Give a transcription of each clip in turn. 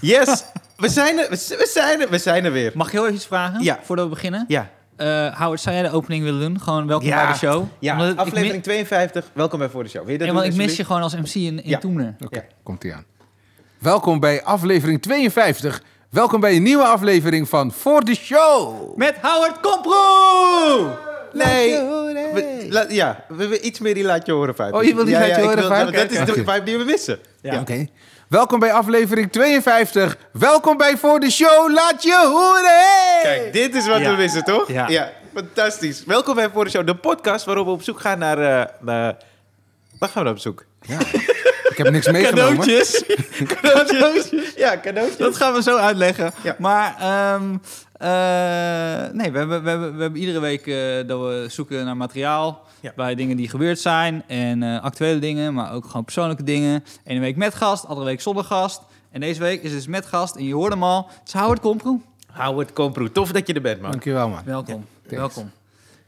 Yes, we zijn er, we zijn er, we zijn er weer. Mag ik heel even iets vragen? Ja. Voordat we beginnen. Ja, Eh, Howard, zou jij de opening willen doen? Gewoon welkom Ja. bij de show. ja Omdat ik aflevering mi- 52. Welkom bij Voor de Show. Wil je dat Ja, doen, want ik mis je alsjeblieft? gewoon als MC in, in Ja. Toemler. Oké, Ja. komt ie aan. Welkom bij aflevering 52. Welkom bij een nieuwe aflevering van Voor de Show. Met Howard Komproe! Nee, we, la- ja, we willen iets meer die laat je horen vibe. Oh, je wil die ja, laat je horen vibe? Dat is de Oké. vibe die we missen. Ja. Oké. Welkom bij aflevering 52. Welkom bij Voor de Show. Laat je horen. Kijk, dit is wat Ja. we missen, toch? Ja. fantastisch. Welkom bij Voor de Show, de podcast waarop we op zoek gaan naar... eh, naar waar gaan we naar op zoek? Ik heb niks meegenomen. Cadeautjes. Cadeautjes. Ja, cadeautjes. Dat gaan we zo uitleggen. Ja. Maar ehm, eh, nee, we hebben, we, hebben, we hebben iedere week eh, dat we zoeken naar materiaal. Ja. Bij dingen die gebeurd zijn. En eh, actuele dingen, maar ook gewoon persoonlijke dingen. Ene week met gast, andere week zonder gast. En deze week is het dus met gast. En je hoort hem al. Het is Howard Komproe. Howard Komproe, tof dat je er bent, man. Dankjewel, man. Welkom. Welkom.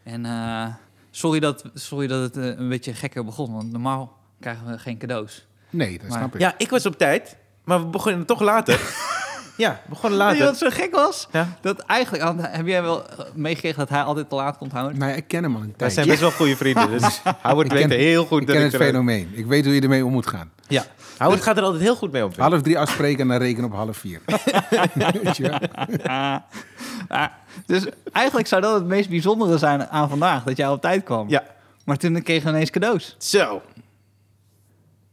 En eh, sorry, dat, sorry dat het een beetje gekker begon. Want normaal krijgen we geen cadeaus. Nee, dat Maar- snap ik. Ja, ik was op tijd, maar we begonnen toch later. ja, we begonnen Weet je later. wat zo gek was? Ja. Dat eigenlijk, heb jij wel eh, meegekregen dat hij altijd te laat komt, Howard? Nou ja, ik ken hem al een Wij tijdje. zijn best wel goede vrienden, dus Howard Ik weet ken- heel goed Ik dat ken ik het fenomeen. Ik weet hoe je ermee om moet gaan. Ja, Howard gaat er altijd heel goed mee om. Half drie afspreken en dan rekenen op half vier. Weet je wel? Ah. Ah, dus eigenlijk zou dat het meest bijzondere zijn aan vandaag, dat jij op tijd kwam. Ja, Maar toen kregen we ineens cadeaus. zo.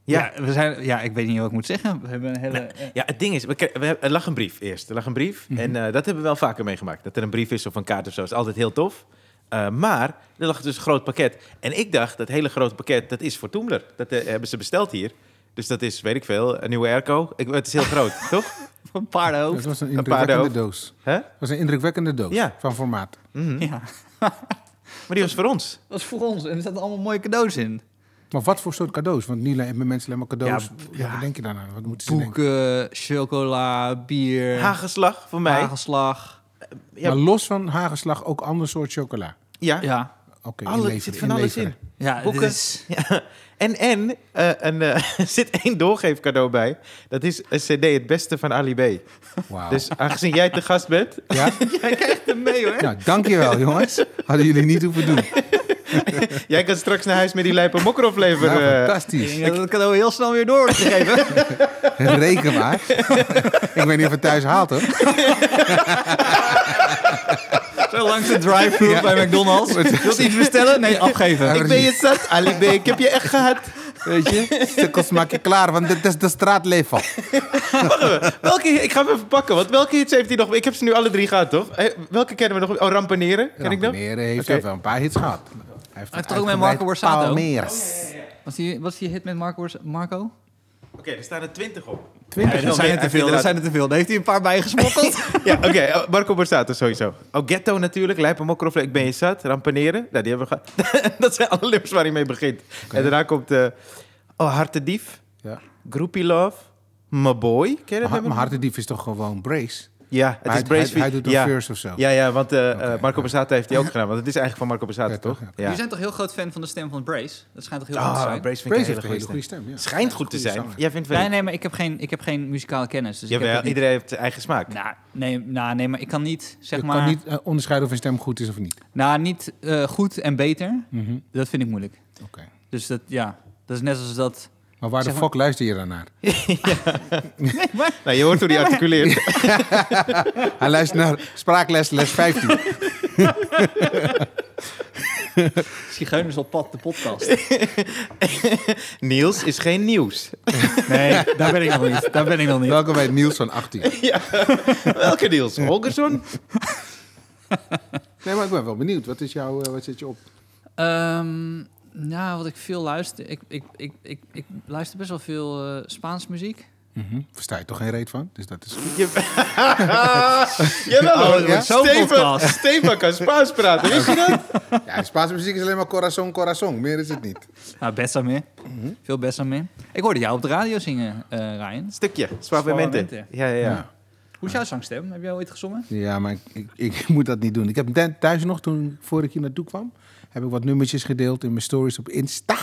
Ja. Ja, we zijn, ja, ik weet niet wat ik moet zeggen. We hebben een hele... eh, Ja, het ding is, we, we er lag een brief eerst. Er lag een brief. Mhm. En eh, dat hebben we wel vaker meegemaakt. Dat er een brief is of een kaart of zo. is altijd heel tof. Eh, maar er lag dus een groot pakket. En ik dacht, dat hele grote pakket, dat is voor Toemler. Dat hebben ze besteld hier. Dus dat is, weet ik veel, een nieuwe airco. Ik, het is heel groot, toch? Een paardenhoofd. Dat was een Een indrukwekkende doof. doos. Hè? Dat was een indrukwekkende doos Ja. van formaat. Mhm. Ja, Maar die was voor ons. dat is voor ons. En er zaten allemaal mooie cadeaus in. Maar wat voor soort cadeaus? Want nu hebben mensen alleen maar cadeaus. Ja, Ja, ja. Wat denk je daarna? Wat moeten ze denken? Boeken, chocola, bier, Hagelslag voor mij. hagelslag. Ja, Maar los van hagelslag ook ander soort chocola. ja. Ja, Oké, Alle, er zit van alles in. ja Boeken. dit is... Ja. En, en eh, een, eh, er zit één doorgeefcadeau bij. Dat is een cd Het Beste van Ali B. Wauw. Dus aangezien jij te gast bent... ja? Jij krijgt hem mee hoor. Nou, dankjewel jongens. Hadden jullie niet hoeven doen. Jij kan straks naar huis met die lijpe mokkeroflever. Nou. Ik fantastisch. dat cadeau heel snel weer door gegeven. Reken maar. ik weet niet of het thuis haalt hoor. Zo langs de drive-thru Ja. bij McDonald's. Wilt u iets bestellen? Nee, afgeven. ik ben je zat, Ali B. Ik heb je echt gehad. Weet je? Stukkels maak je klaar, want dit is de straatlevel. Welke, ik ga hem even pakken, want welke hits heeft hij nog? Ik heb ze nu alle drie gehad, toch? Eh, welke kennen we nog? Oh, Rampaneren, ken ik heeft wel een paar hits gehad. Hij heeft, heeft toch ook met Marco Borsato? Palmeras. Was die, was die hit met Marco? Marco? Oké, er staan er twintig op. Twintig. Ja, dat zijn er te veel. Dat zijn er te veel. Daar heeft hij een paar bij gesmokkeld. Ja, oké. oh, Marco Borsato sowieso. Oh, Ghetto natuurlijk. Lijpe Mokkeroflever, Ik ben je zat. Rampaneren. Nou, die hebben we gehad. dat zijn alle lips waar hij mee begint. En daarna komt... eh oh, Hartedief. Ja. Groupie Love. My Boy. Ken je dat Maar, Hartendief is toch gewoon Brace? Ja, het is hij, Brace hij, hij doet een ja. verse of zo. Ja, ja, want eh, eh, Marco ja. Borsato heeft hij ook gedaan. Want het is eigenlijk van Marco Borsato, Ja, toch? Jullie zijn toch heel groot fan van de stem van Brace? Dat schijnt toch heel goed te zijn? Brace vind ik Brace een heeft hele een goede hele stem. goede stem. Ja. Schijnt goed te zijn. Jij vindt Nee, wel... nee, maar ik heb geen, ik heb geen muzikale kennis. Dus ik heb niet- iedereen heeft zijn eigen smaak. Nou, nee, nou, nee, maar ik kan niet, zeg je maar... kan niet eh, onderscheiden of een stem goed is of niet. Nou, niet eh, goed en beter. Mhm. Dat vind ik moeilijk. Oké. Dus dat, ja, dat is net als dat... Maar waar de fuck luister je dan naar? Nee, maar... Nou, je hoort hoe die articuleert. Hij luistert naar spraakles les 15. Zigeuners op pad, de podcast. Niels is geen nieuws. Nee, daar ben ik nog niet. Daar ben ik nog niet. Welkom bij Niels van 18. Welke Niels? Holgersson? Nee, maar ik ben wel benieuwd. Wat, is jouw, eh, wat zit je op? Ehm, nou, wat ik veel luister... Ik, ik, ik, ik, ik luister best wel veel eh, Spaans muziek. Mhm. Versta je toch geen reet van? Dus dat is. Je... Jawel, Oh, zo'n Steven. Steven kan Spaans praten, wist je dat? Ja, Spaanse muziek is alleen maar corazon, corazon. Meer is het niet. Nou, Besame. Veel Besame. Ik hoorde jou op de radio zingen, eh Ryan. Stukje, Suavemente. Ja, ja, ja. Ja. Hoe is jouw zangstem? Heb jij ooit gezongen? Ja, maar ik, ik, ik moet dat niet doen. Ik heb net thuis nog, toen voor ik hier naartoe kwam, heb ik wat nummertjes gedeeld in mijn stories op Insta.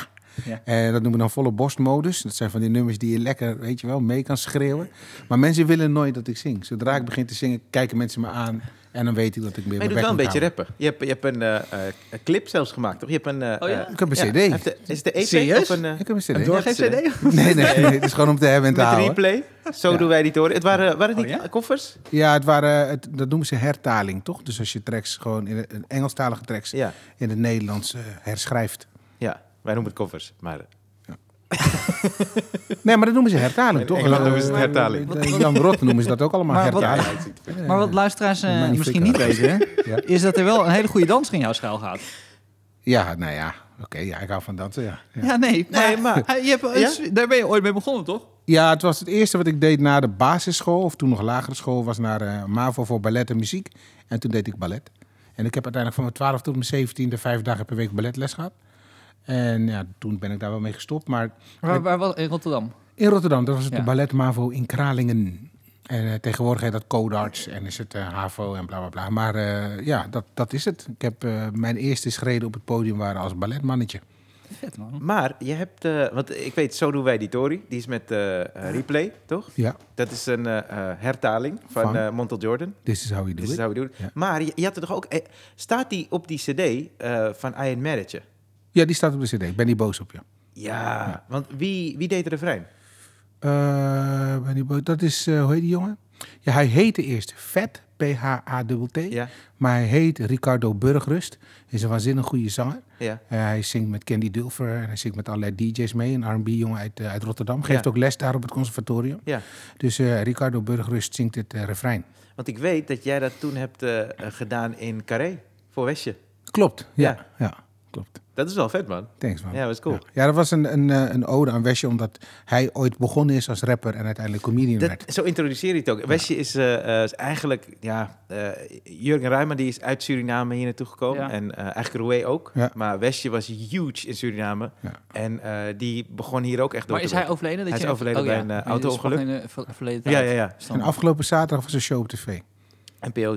Ja. En dat noemen we dan volle borstmodus. Dat zijn van die nummers die je lekker, weet je wel, mee kan schreeuwen. Maar mensen willen nooit dat ik zing. Zodra ik begin te zingen, kijken mensen me aan. En dan weet ik dat ik weer Maar je doet wel een beetje rappen. Je hebt, je hebt een, eh, eh, een clip zelfs gemaakt, toch? Je hebt een... eh, Oh ja? Ik heb een CD. hij heeft de- is het de EP Serieus? of een... eh, houden. Ik heb een cd. je nog geen cd? Nee, nee, nee, het is gewoon om te hebben en te met houden. replay? Zo Ja. doen wij die toren. Het waren, waren het Oh, koffers? Ja, het waren, het, dat noemen ze hertaling, toch? Dus als je tracks gewoon in een Engelstalige tracks Ja. in het Nederlands herschrijft. Ja, wij noemen het koffers. Maar Nee, maar dat noemen ze hertaling, In toch? Engeland noemen ze het hertaling. Jan Rot noemen ze dat ook allemaal Maar wat- hertaling. Maar wat luisteraars eh, misschien niet weten, Ja. is dat er wel een hele goede danser in jouw schuil gaat. Ja, nou ja. Oké, ja, ik hou van dansen, ja. ja. Ja, nee. Nee, maar- Eh, Je hebt, eh, Ja? Daar ben je ooit mee begonnen, toch? Ja, het was het eerste wat ik deed na de basisschool, of toen nog lagere school, was naar eh, MAVO voor ballet en muziek. En toen deed ik ballet. En ik heb uiteindelijk van mijn 12 tot mijn 17e vijf dagen per week balletles gehad. En ja, toen ben ik daar wel mee gestopt. Maar Waar, waar was in Rotterdam? in Rotterdam, dat was het Ja. de ballet MAVO in Kralingen. En eh, tegenwoordig heet dat Codarts en is het eh, HAVO en bla bla bla. Maar eh, ja, dat, dat is het. Ik heb eh, mijn eerste schreden op het podium waren als balletmannetje. Vet, man. Maar je hebt, eh, want ik weet, zo doen wij die Tory. Die is met replay, toch? Ja, Dat is een eh, eh, hertaling van, Van? eh, Montel Jordan. this is how we do Dit is how we do it. Ja. Maar je, je had er toch ook... eh, staat die op die cd eh, van I Ain't Mad At You? Ja, die staat op de cd. Ik ben niet boos op je. Ja, want wie, wie deed de refrein? Eh, ben niet boos. Dat is, eh, hoe heet die jongen? Ja, hij heette eerst Vet, P-H-A-T-T. Ja, Maar hij heet Ricardo Burgrust. Is een waanzinnig goede zanger. ja. Eh, hij zingt met Candy Dulfer en hij zingt met allerlei DJ's mee. Een R&B-jongen uit, uit Rotterdam. Geeft Ja. ook les daar op het conservatorium. Ja, Dus eh, Ricardo Burgrust zingt het refrein. want ik weet dat jij dat toen hebt gedaan in Carré voor Westje. Klopt, ja. Ja. Ja, klopt. Dat is wel vet, man. Thanks, man. Ja, dat was cool. Ja, Ja, dat was een, een, eh, een ode aan Wesje, omdat hij ooit begonnen is als rapper en uiteindelijk comedian Dat, werd. zo introduceer je het ook. Westje is, eh, eh, is eigenlijk, ja, eh, Jurgen Ruijman die is uit Suriname hier naartoe gekomen. Ja. En eh, eigenlijk Roué ook. Ja. Maar Westje was huge in Suriname. Ja. En eh, die begon hier ook echt door Maar is hij overleden? Dat Hij is je overleden bij een, auto-ongeluk. gewoon in de ver- verleden Ja, tijd. ja, ja. En Stand. afgelopen zaterdag was een show op tv. NPO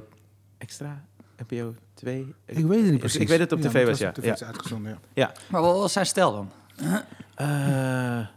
Extra? NPO 2? Ik weet het niet precies. Ik weet dat het op Ja, tv was, ja. op tv ja. is uitgezonden, ja. Maar wat was zijn stijl dan? Eh,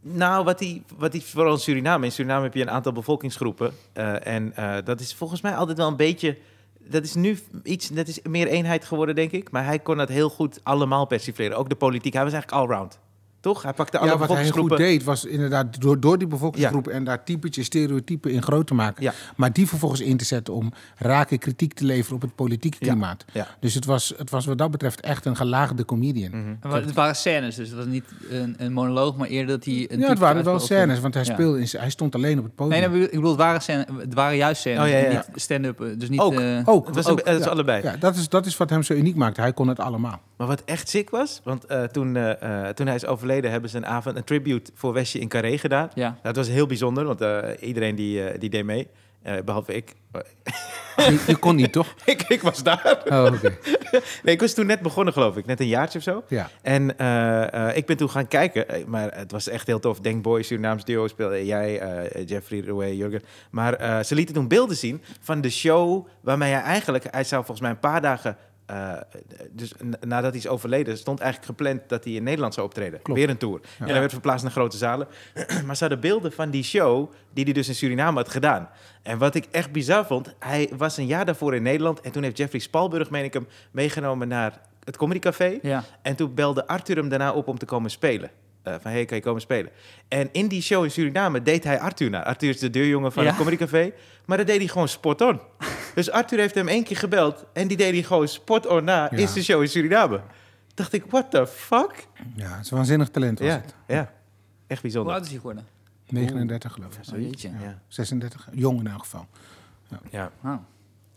nou, wat hij, wat hij vooral in Suriname. In Suriname heb je een aantal bevolkingsgroepen. eh, en eh, dat is volgens mij altijd wel een beetje. Dat is nu iets, dat is meer eenheid geworden, denk ik. Maar hij kon dat heel goed allemaal persifleren. Ook de politiek. Hij was eigenlijk allround. Toch? Hij pakte alle Ja, wat hij goed deed was inderdaad door, door die bevolkingsgroepen en daar typetjes, stereotypen in groot te maken. Ja. Maar die vervolgens in te zetten om rake kritiek te leveren op het politieke klimaat. Ja. Dus het was, het was wat dat betreft echt een gelaagde comedian. Mhm. Het waren scènes, dus het was niet een, een monoloog, maar eerder dat hij... Een Ja, het waren wel scènes, want hij, Ja. speelde in, hij stond alleen op het podium. Nee, nee, ik bedoel, het waren, scènes, het waren juist scènes, Oh, ja, ja, ja. niet stand-up. eh, Dus niet... Ook. eh, Ook, Het was ook, een, het is ja. allebei. Ja, dat is, dat is wat hem zo uniek maakte. Hij kon het allemaal. Maar wat echt sick was, want eh, toen, toen hij is overleden, hebben ze een avond een tribute voor Westje in Carré gedaan. ja. Dat was heel bijzonder, want eh, iedereen die, eh, die deed mee, eh, behalve ik. Je, je kon niet, toch? ik. Ik was daar. Oh, oké. Nee, ik was toen net begonnen, geloof ik, net een jaartje of zo. Ja. En eh, eh, ik ben toen gaan kijken, maar het was echt heel tof. Denk Boy, Surinaams duo speelde jij, eh, Jeffrey, Roué, Jurgen. Maar eh, ze lieten toen beelden zien van de show waarmee hij eigenlijk, hij zou volgens mij een paar dagen, eh, dus nadat hij is overleden, stond eigenlijk gepland dat hij in Nederland zou optreden. Klopt. Weer een tour. En hij werd verplaatst naar grote zalen. maar ze hadden beelden van die show die hij dus in Suriname had gedaan. En wat ik echt bizar vond, hij was een jaar daarvoor in Nederland en toen heeft Jeffrey Spalburg, meen ik hem, meegenomen naar het Comedy Café. Ja. En toen belde Arthur hem daarna op om te komen spelen. Eh, van, hey, kan je komen spelen? En in die show in Suriname deed hij Arthur na. Arthur is de deurjongen van Ja. het Comedy Café. Maar dat deed hij gewoon spot on. Dus Arthur heeft hem één keer gebeld... en die deed hij gewoon spot on na Ja. in zijn show in Suriname. Dacht ik, what the fuck? ja, het is een waanzinnig talent was Ja, het. ja, echt Hoe bijzonder. oud is hij geworden? 39 geloof ik. Oh. Ja, 36, jong in elk geval. ja.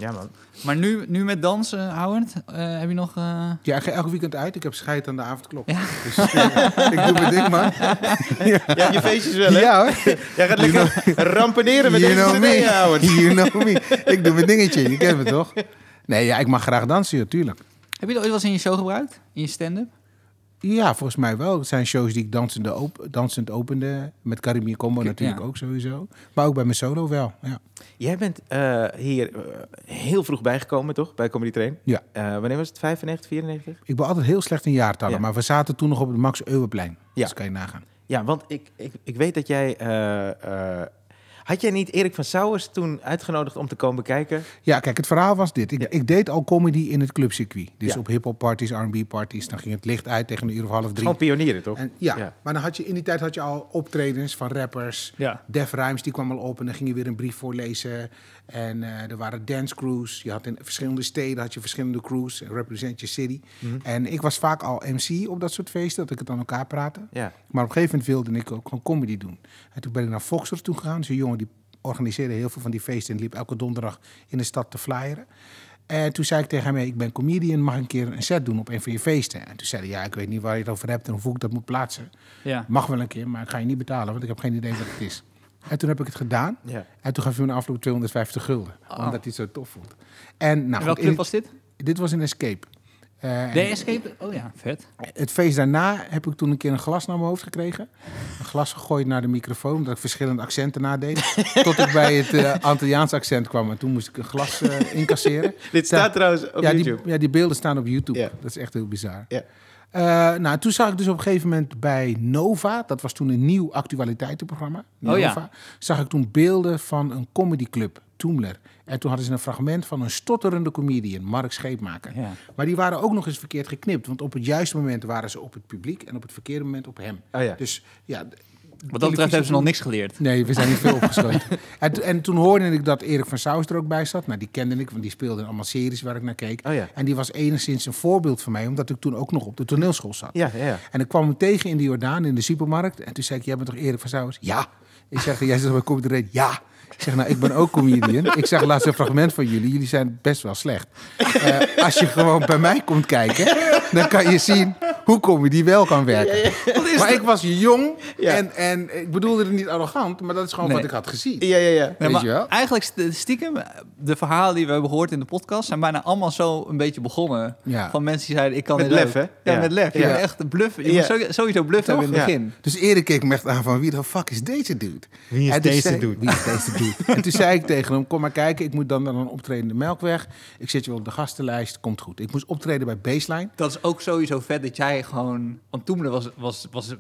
Ja man. Maar nu, nu met dansen, Howard, eh, heb je nog... eh, Ja, ik ga elk weekend uit. Ik heb scheid aan de avondklok. Ja. Dus eh, ik doe mijn ding, man. Ja, je feestjes wel, hè? Ja hoor. Jij gaat lekker rampeneren met You deze know me. Howard. You know me. Ik doe mijn dingetje. Je kent me toch? Nee, ja, ik mag graag dansen, natuurlijk. heb je dat ooit wel eens in je show gebruikt? In je stand-up? Ja, volgens mij wel. Het zijn shows die ik dansende op, dansend opende. Met Caribbean Combo Ja. natuurlijk ook sowieso. Maar ook bij mijn solo wel, ja. Jij bent eh, hier eh, heel vroeg bijgekomen, toch? Bij Comedy Train. Ja. Eh, wanneer was het? 95, 94? Ik ben altijd heel slecht in jaartallen. Ja. Maar we zaten toen nog op het Max Euweplein. Ja. Dus kan je nagaan. Ja, want ik, ik, ik weet dat jij... had jij niet Erik van Sauers toen uitgenodigd om te komen bekijken? Ja, kijk, het verhaal was dit. Ik, Ja. ik deed al comedy in het clubcircuit. Dus Ja. op hip-hop parties, R&B parties. Dan ging het licht uit tegen een uur of half drie. Gewoon pionieren, toch? En, ja, Ja. maar dan had je in die tijd had je al optredens van rappers. Ja. Def Rhymes, die kwam al op en dan ging je weer een brief voorlezen. En eh, er waren dance crews. Je had in verschillende steden had je verschillende crews. Represent your city. Mhm. En ik was vaak al MC op dat soort feesten, dat ik het aan elkaar praatte. Maar op een gegeven moment wilde ik ook gewoon comedy doen. En toen ben ik naar Foxer toe gegaan. Dus een jongen die organiseerde heel veel van die feesten en liep elke donderdag in de stad te flyeren. En toen zei ik tegen hem, "Hey, ik ben comedian, mag ik een keer een set doen op een van je feesten? En toen zei hij, ja, ik weet niet waar je het over hebt en hoe ik dat moet plaatsen. Ja. Mag wel een keer, maar ik ga je niet betalen, want ik heb geen idee wat het is. En toen heb ik het gedaan. Ja. En toen gaf hij me een afloop 250 gulden. Oh. Omdat hij het zo tof vond. En nou, En welke club was dit? dit was een escape. Eh, De Escape? Oh ja, vet. het feest daarna heb ik toen een keer een glas naar mijn hoofd gekregen. Een glas gegooid naar de microfoon, omdat ik verschillende accenten nadeed. tot ik bij het eh Antilliaans accent kwam. En toen moest ik een glas eh, incasseren. Dit staat trouwens op ja, die, YouTube. ja, die beelden staan op YouTube. Dat is echt heel bizar. Ja. Eh, nou, toen zag ik dus op een gegeven moment bij Nova, dat was toen een nieuw actualiteitenprogramma. Nova, ja. zag ik toen beelden van een comedyclub, Toemler. En toen hadden ze een fragment van een stotterende comedian, Mark Scheepmaker. Ja. Maar die waren ook nog eens verkeerd geknipt. Want op het juiste moment waren ze op het publiek en op het verkeerde moment op hem. Oh ja. Dus ja. Wat dat betreft hebben ze nog niks geleerd. Nee, we zijn niet veel opgeschoten. en, en toen hoorde ik dat Erik van Saus er ook bij zat. Nou, die kende ik, want die speelde in allemaal series waar ik naar keek. Oh ja. En die was enigszins een voorbeeld voor mij, omdat ik toen ook nog op de toneelschool zat. Ja, ja, ja. En ik kwam hem tegen in de Jordaan, in de supermarkt. En toen zei ik, jij bent toch Erik van Saus? Ja. Ik zeg, jij zit bij Comedy Red? Ja. Ik zeg, nou, ik ben ook comedian. Ik zeg, laatst een fragment van jullie. Jullie zijn best wel slecht. Eh, als je gewoon bij mij komt kijken, dan kan je zien hoe comedy wel kan werken. Maar ik was jong en, en ik bedoelde het niet arrogant, maar dat is gewoon Nee. wat ik had gezien. Ja, ja, ja. Nee, Weet maar je wel? Eigenlijk st- stiekem, de verhalen die we hebben gehoord in de podcast zijn bijna allemaal zo een beetje begonnen. Ja. Van mensen die zeiden, ik kan Met dit lef, hè? Ja, Ja. met lef. Je echt bluffen. Je Ja. moet sowieso- bluffen hebben in het Ja. begin. Dus Erik keek me echt aan van wie de fuck is deze dude? Wie is deze dude? Wie is deze dude? En toen zei ik tegen hem, kom maar kijken, ik moet dan naar een optreden in de Melkweg. Ik zet je wel op de gastenlijst, komt goed. Ik moest optreden bij Baseline. Dat is ook sowieso vet dat jij gewoon... Want toen was, was, was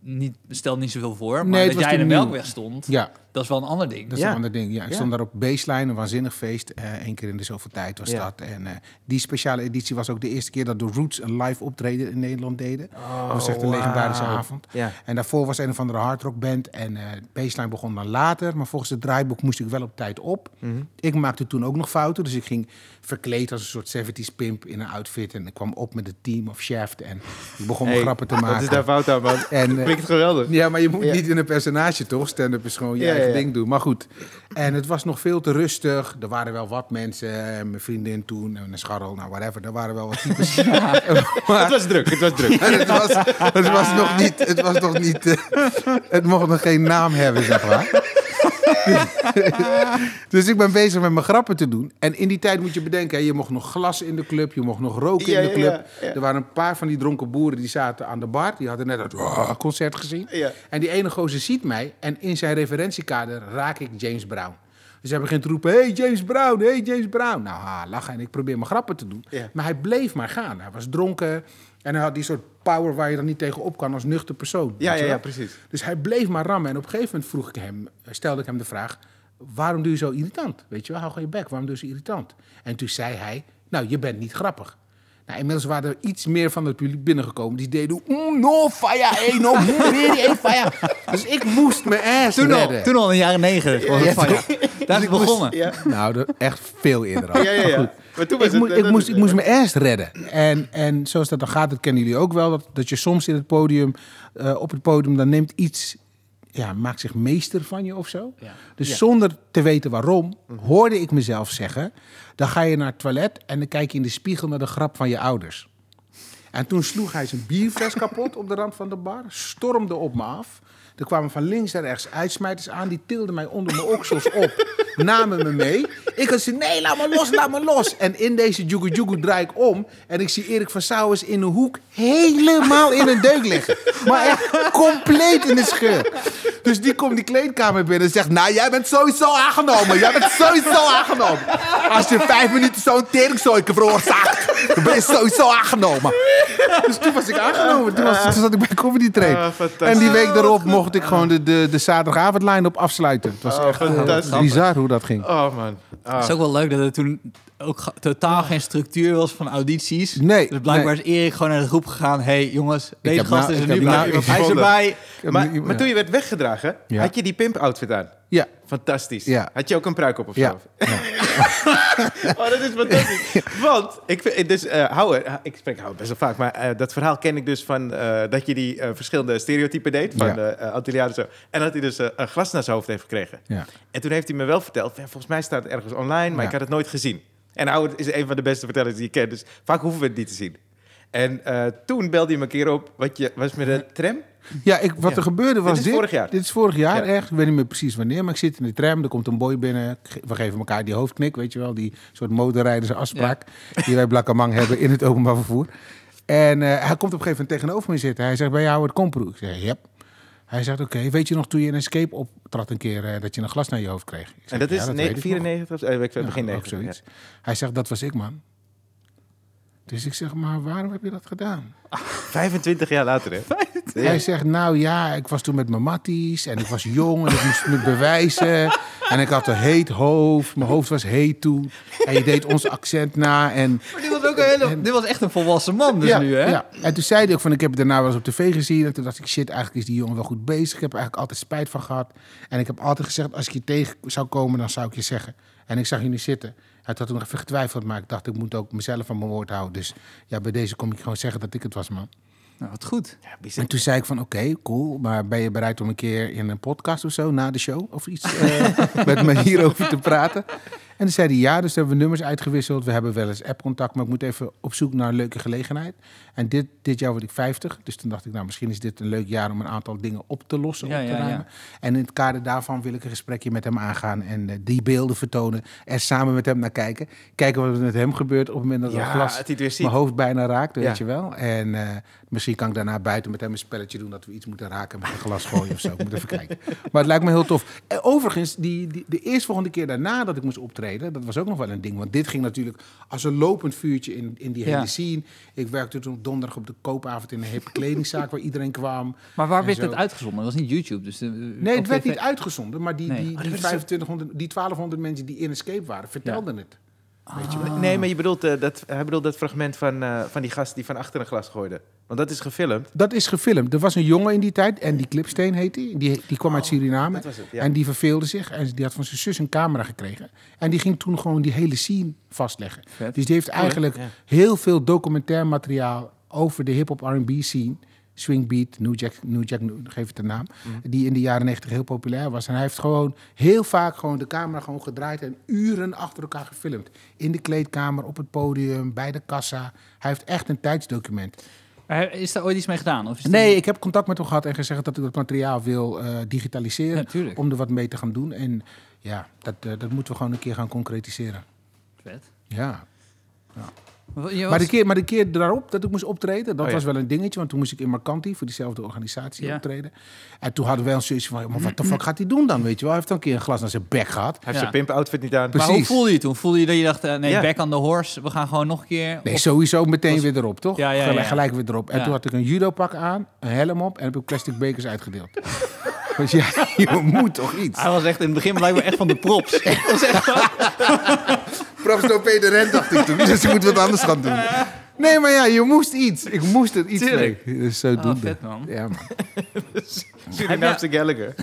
niet, stel niet zoveel voor. Maar Nee, dat jij in de nieuw. Melkweg stond, Ja, dat is wel een ander ding. dat is Ja. een ander ding. Ja, ik Ja. stond daar op Baseline, een waanzinnig feest. Eén keer in de zoveel tijd was Ja. dat. En eh, die speciale editie was ook de eerste keer dat de Roots een live optreden in Nederland deden. dat was echt een wauw. legendarische avond. Ja. En daarvoor was een of andere hardrockband. En eh Baseline begon dan later. Maar volgens het draaiboek moest ik wel op tijd op. Mhm. Ik maakte toen ook nog fouten. Dus ik ging verkleed als een soort 70s pimp in een outfit. En ik kwam op met het team of Shaft. En ik begon Hey, grappen te Wat maken. is daar fout aan, man? En, eh, Klinkt geweldig. ja, maar je moet Ja. niet in een personage, toch? Stand-up is gewoon je Ja, eigen ja, ding doen. Maar goed. En het was nog veel te rustig. Er waren wel wat mensen. eh, Mijn vriendin toen, en een scharrel, nou whatever. Er waren wel wat types. maar Het was druk, het was druk. het, was, het was nog niet... Het was nog niet... eh, het mocht nog geen naam hebben, zeg maar. dus ik ben bezig met mijn grappen te doen. En in die tijd moet je bedenken, hè, je mocht nog glas in de club, je mocht nog roken Ja, in de club. ja, ja. Er waren een paar van die dronken boeren die zaten aan de bar. Die hadden net het oh, concert gezien. En die ene gozer ziet mij en in zijn referentiekader raak ik James Brown. Dus hij begint te roepen, hey James Brown, hey James Brown. Nou, ha, lachen en ik probeer mijn grappen te doen. Maar hij bleef maar gaan. Hij was dronken en hij had die soort power waar je dan niet tegen op kan als nuchter persoon. Ja, ja, precies. Dus hij bleef maar rammen. En op een gegeven moment vroeg ik hem, stelde ik hem de vraag: waarom doe je zo irritant? Weet je wel, hou gewoon je bek, waarom doe je zo irritant? En toen zei hij: Nou, je bent niet grappig. Nou, inmiddels waren er iets meer van het publiek binnengekomen. Die deden, mm, no fire, hey, no, really, hey, fire. Dus ik moest mijn ass Toen al, redden. toen al in de jaren negentig. was het ja. Daar is het begonnen. Ja, Nou, echt veel eerder al. ja, ja. Maar ja. goed. Maar toen was Ik, het... moest, ik, moest, ik moest mijn ass redden. En, en zoals dat dan gaat, dat kennen jullie ook wel. Dat, dat je soms in het podium, eh, op het podium, dan neemt iets, ja, maakt zich meester van je of zo. Ja. Dus Ja. zonder te weten waarom, hoorde ik mezelf zeggen: dan ga je naar het toilet en dan kijk je in de spiegel naar de grap van je ouders. En toen sloeg hij zijn bierfles kapot op de rand van de bar, stormde op me af. Er kwamen van links en rechts uitsmijters aan, die tilden mij onder mijn oksels op. namen me mee. Ik had ze, nee, laat me los, laat me los. En in deze Jugu Jugu draai ik om. En ik zie Erik van Sauwers in een hoek helemaal in een deuk liggen. Maar echt compleet in de scheur. Dus die komt die kleedkamer binnen en zegt... Nou, jij bent sowieso aangenomen. Jij bent sowieso aangenomen. Als je vijf minuten zo'n teringzooike veroorzaakt... dan ben je sowieso aangenomen. Dus toen was ik aangenomen. Toen, was, toen zat ik bij Comedy Train. Ah, en die week daarop mocht ik gewoon de, de, de zaterdagavondlijn op afsluiten. Het was Oh, echt eh, bizar hoe dat ging. Oh man. Ah. Het is ook wel leuk dat er toen ook totaal geen structuur was van audities. Nee, Dus blijkbaar nee. is Erik gewoon naar de groep gegaan. hey, jongens, deze gast nou- is er nu bij. nou- Hij is erbij. Maar, Ja. maar toen je werd weggedragen, Ja. had je die pimp-outfit aan. Ja, Fantastisch. Ja. Had je ook een pruik op of ja. zo? Oh, dat is fantastisch. Want, ik vind, dus, eh Howard, eh, ik spreek Howard best wel vaak, maar eh, dat verhaal ken ik dus van eh, dat je die eh, verschillende stereotypen deed van Ja. de Antillianen zo. En dat hij dus een glas naar zijn hoofd heeft gekregen. ja. En toen heeft hij me wel verteld, volgens mij staat het ergens online, maar Ja. ik had het nooit gezien. En Howard is een van de beste vertellers die ik ken, dus vaak hoeven we het niet te zien. En eh, toen belde hij me een keer op, wat je was met een tram. Ja, ik, wat Ja. er gebeurde was Dit is dit. vorig jaar. Dit is vorig jaar, Ja. echt. Ik weet niet meer precies wanneer, maar ik zit in de tram. Er komt een boy binnen. We geven elkaar die hoofdknik, weet je wel. Die soort motorrijdersafspraak die wij Blakkamang hebben in het openbaar vervoer. En eh, hij komt op een gegeven moment tegenover me zitten. Hij zegt, bij jou het Komproe? Ik zeg, yep. Hij zegt, oké, weet je nog toen je in Escape optrad een keer... eh, dat je een glas naar je hoofd kreeg? Zeg, En dat is "Ja, ne- weet ik nog." 94 of eh, Ja, begin 90. zoiets. Hij zegt, dat was ik, man. Dus ik zeg, maar waarom heb je dat gedaan? 25 jaar later, hè? Ja. Hij zegt, nou ja, ik was toen met mijn matties en ik was jong en ik moest me bewijzen. En ik had een heet hoofd, mijn hoofd was heet toen. En je deed ons accent na en... Maar dit was ook een hele, dit was echt een volwassen man dus ja, nu, hè? ja. En toen zei hij ook van, ik heb het daarna wel eens op tv gezien. En toen dacht ik, shit, eigenlijk is die jongen wel goed bezig. Ik heb er eigenlijk altijd spijt van gehad. En ik heb altijd gezegd, als ik je tegen zou komen, dan zou ik je zeggen. En ik zag je nu zitten. Hij had toen nog even getwijfeld, maar ik dacht, ik moet ook mezelf aan mijn woord houden. Dus ja, bij deze kom ik gewoon zeggen dat ik het was, man. Nou, wat goed. Ja. En toen zei ik van, oké, cool, maar ben je bereid om een keer in een podcast of zo, na de show of iets, eh, met me hierover te praten? En toen zei hij ja, dus hebben we nummers uitgewisseld. We hebben wel eens appcontact, maar ik moet even op zoek naar een leuke gelegenheid. En dit, dit jaar word ik 50, dus toen dacht ik, nou, misschien is dit een leuk jaar om een aantal dingen op te lossen, Ja, op te ja. En in het kader daarvan wil ik een gesprekje met hem aangaan en eh, die beelden vertonen. Er samen met hem naar kijken. Kijken wat er met hem gebeurt op het moment dat het glas mijn hoofd bijna raakt, weet je wel. En eh, misschien kan ik daarna buiten met hem een spelletje doen... dat we iets moeten raken met een glas gooien of zo. Ik moet even kijken. Maar het lijkt me heel tof. En overigens, die, die, de eerstvolgende keer daarna dat ik moest optreden... dat was ook nog wel een ding. Want dit ging natuurlijk als een lopend vuurtje in, in die Ja. hele scene. Ik werkte toen op donderdag op de koopavond in een hippe kledingzaak... waar iedereen kwam. Maar waar werd het uitgezonden? Dat was niet YouTube. Dus de, Nee, het werd niet uitgezonden. Maar die, Nee. die, Oh, die, werd zo- 2500, die 1200 mensen die in Escape waren, vertelden het. Weet je wel. Nee, maar je bedoelt, eh, dat, hij bedoelt dat fragment van, eh, van die gast die van achter een glas gooide. Want dat is gefilmd. Dat is gefilmd. Er was een jongen in die tijd, en die Clipsteen heet hij. Die, die kwam uit Suriname. Oh, het, ja. En die verveelde zich. En die had van zijn zus een camera gekregen. En die ging toen gewoon die hele scene vastleggen. Vet. Dus die heeft eigenlijk ja. heel veel documentair materiaal over de hip-hop RB scene. Swing Beat, New Jack, New Jack, geef het een naam. Mhm. Die in de jaren 90 heel populair was. En hij heeft gewoon heel vaak gewoon de camera gewoon gedraaid en uren achter elkaar gefilmd. In de kleedkamer, op het podium, bij de kassa. Hij heeft echt een tijdsdocument. Is daar ooit iets mee gedaan? Of is Nee, ik heb contact met hem gehad en gezegd dat ik dat materiaal wil eh, digitaliseren. Om er wat mee te gaan doen. En ja, dat, eh, dat moeten we gewoon een keer gaan concretiseren. Vet. Ja. Maar Maar, de keer, maar de keer daarop dat ik moest optreden, dat Oh, ja. was wel een dingetje. Want toen moest ik in Marcanti voor diezelfde organisatie Ja. optreden. En toen hadden wij een zoiets van, maar wat de fuck gaat hij doen dan? Weet je wel, hij heeft dan een keer een glas naar zijn bek gehad. Hij heeft Ja. zijn pimp-outfit niet aan. Precies. Maar hoe voelde je toen? Voelde je dat je dacht, eh, nee, Ja. back on the horse, we gaan gewoon nog een keer... Nee, sowieso meteen was- weer erop, toch? Ja, ja, Gelijk, ja. gelijk weer erop. En Ja. toen had ik een judo-pak aan, een helm op en heb ik plastic bekers uitgedeeld. dus ja, je moet toch iets. Hij was echt in het begin blijkbaar echt van de props. Dat was echt Professor Peter Rent dacht ik toen. Dus je moet wat anders gaan doen. Nee, maar ja, je moest iets. Ik moest er iets Tuurlijk. mee. Dus zodoende. Ah, vet, man. Ja, man. Surinaamse Gallagher.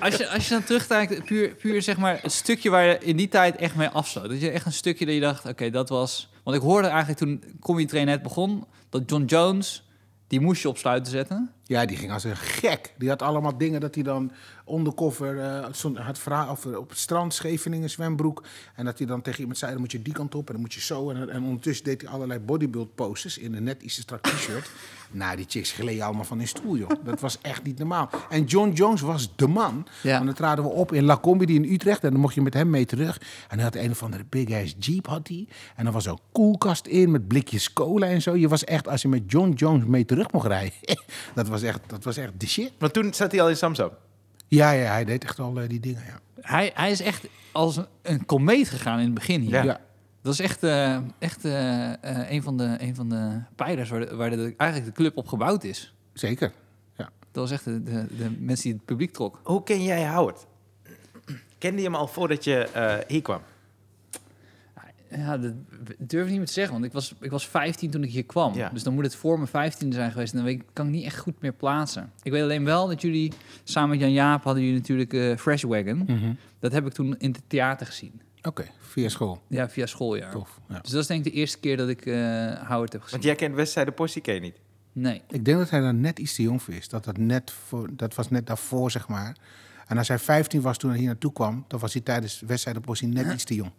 Als je, als je dan terugkijkt, puur, puur zeg maar het stukje waar je in die tijd echt mee afsloot. Dat je echt een stukje dat je dacht, oké, dat was... Want ik hoorde eigenlijk toen Comedy Train net begon, dat John Jones, die moest je op sluiten zetten. Ja, die ging als een gek. Die had allemaal dingen dat hij dan undercover eh, had verhaal over op het strand, Scheveningen, zwembroek. En dat hij dan tegen iemand zei, dan moet je die kant op en dan moet je zo. En, en ondertussen deed hij allerlei bodybuild poses in een net iets te strak t-shirt. nou, die chicks gleden allemaal van hun stoel, joh. Dat was echt niet normaal. En John Jones was de man. Ja. Want dan traden we op in La Comedy in Utrecht en dan mocht je met hem mee terug. En hij had een of andere big-ass jeep, had hij. En er was zo'n koelkast in met blikjes cola en zo. Je was echt, als je met John Jones mee terug mocht rijden, dat was echt, dat was echt de shit. Want toen zat hij al in Samsung. Ja, ja, hij deed echt al eh, die dingen, ja. Hij, hij is echt als een, een komeet gegaan in het begin hier. Ja. Ja. Dat is echt, eh, echt eh, een, van de, een van de pijlers waar, de, waar de, eigenlijk de club op gebouwd is. Zeker. Ja. Dat was echt de, de, de mensen die het publiek trok. Hoe ken jij Howard? Kende je hem al voordat je eh, hier kwam? Ja, dat durf ik niet meer te zeggen, want ik was, ik was 15 toen ik hier kwam. Ja. Dus dan moet het voor mijn 15 zijn geweest. En dan weet ik, kan ik niet echt goed meer plaatsen. Ik weet alleen wel dat jullie, samen met Jan Jaap, hadden jullie natuurlijk eh Fresh Wagon. Mhm. Dat heb ik toen in het theater gezien. Oké, via school. Ja, via schooljaar. Tof. Ja. Dus dat is denk ik de eerste keer dat ik eh Howard heb gezien. Want jij kent Westzijde je niet? Nee. Ik denk dat hij dan net iets te jong voor is. Dat, dat, net voor, dat was net daarvoor, zeg maar. En als hij 15 was toen hij hier naartoe kwam, dan was hij tijdens wedstrijd de Possie net iets te jong.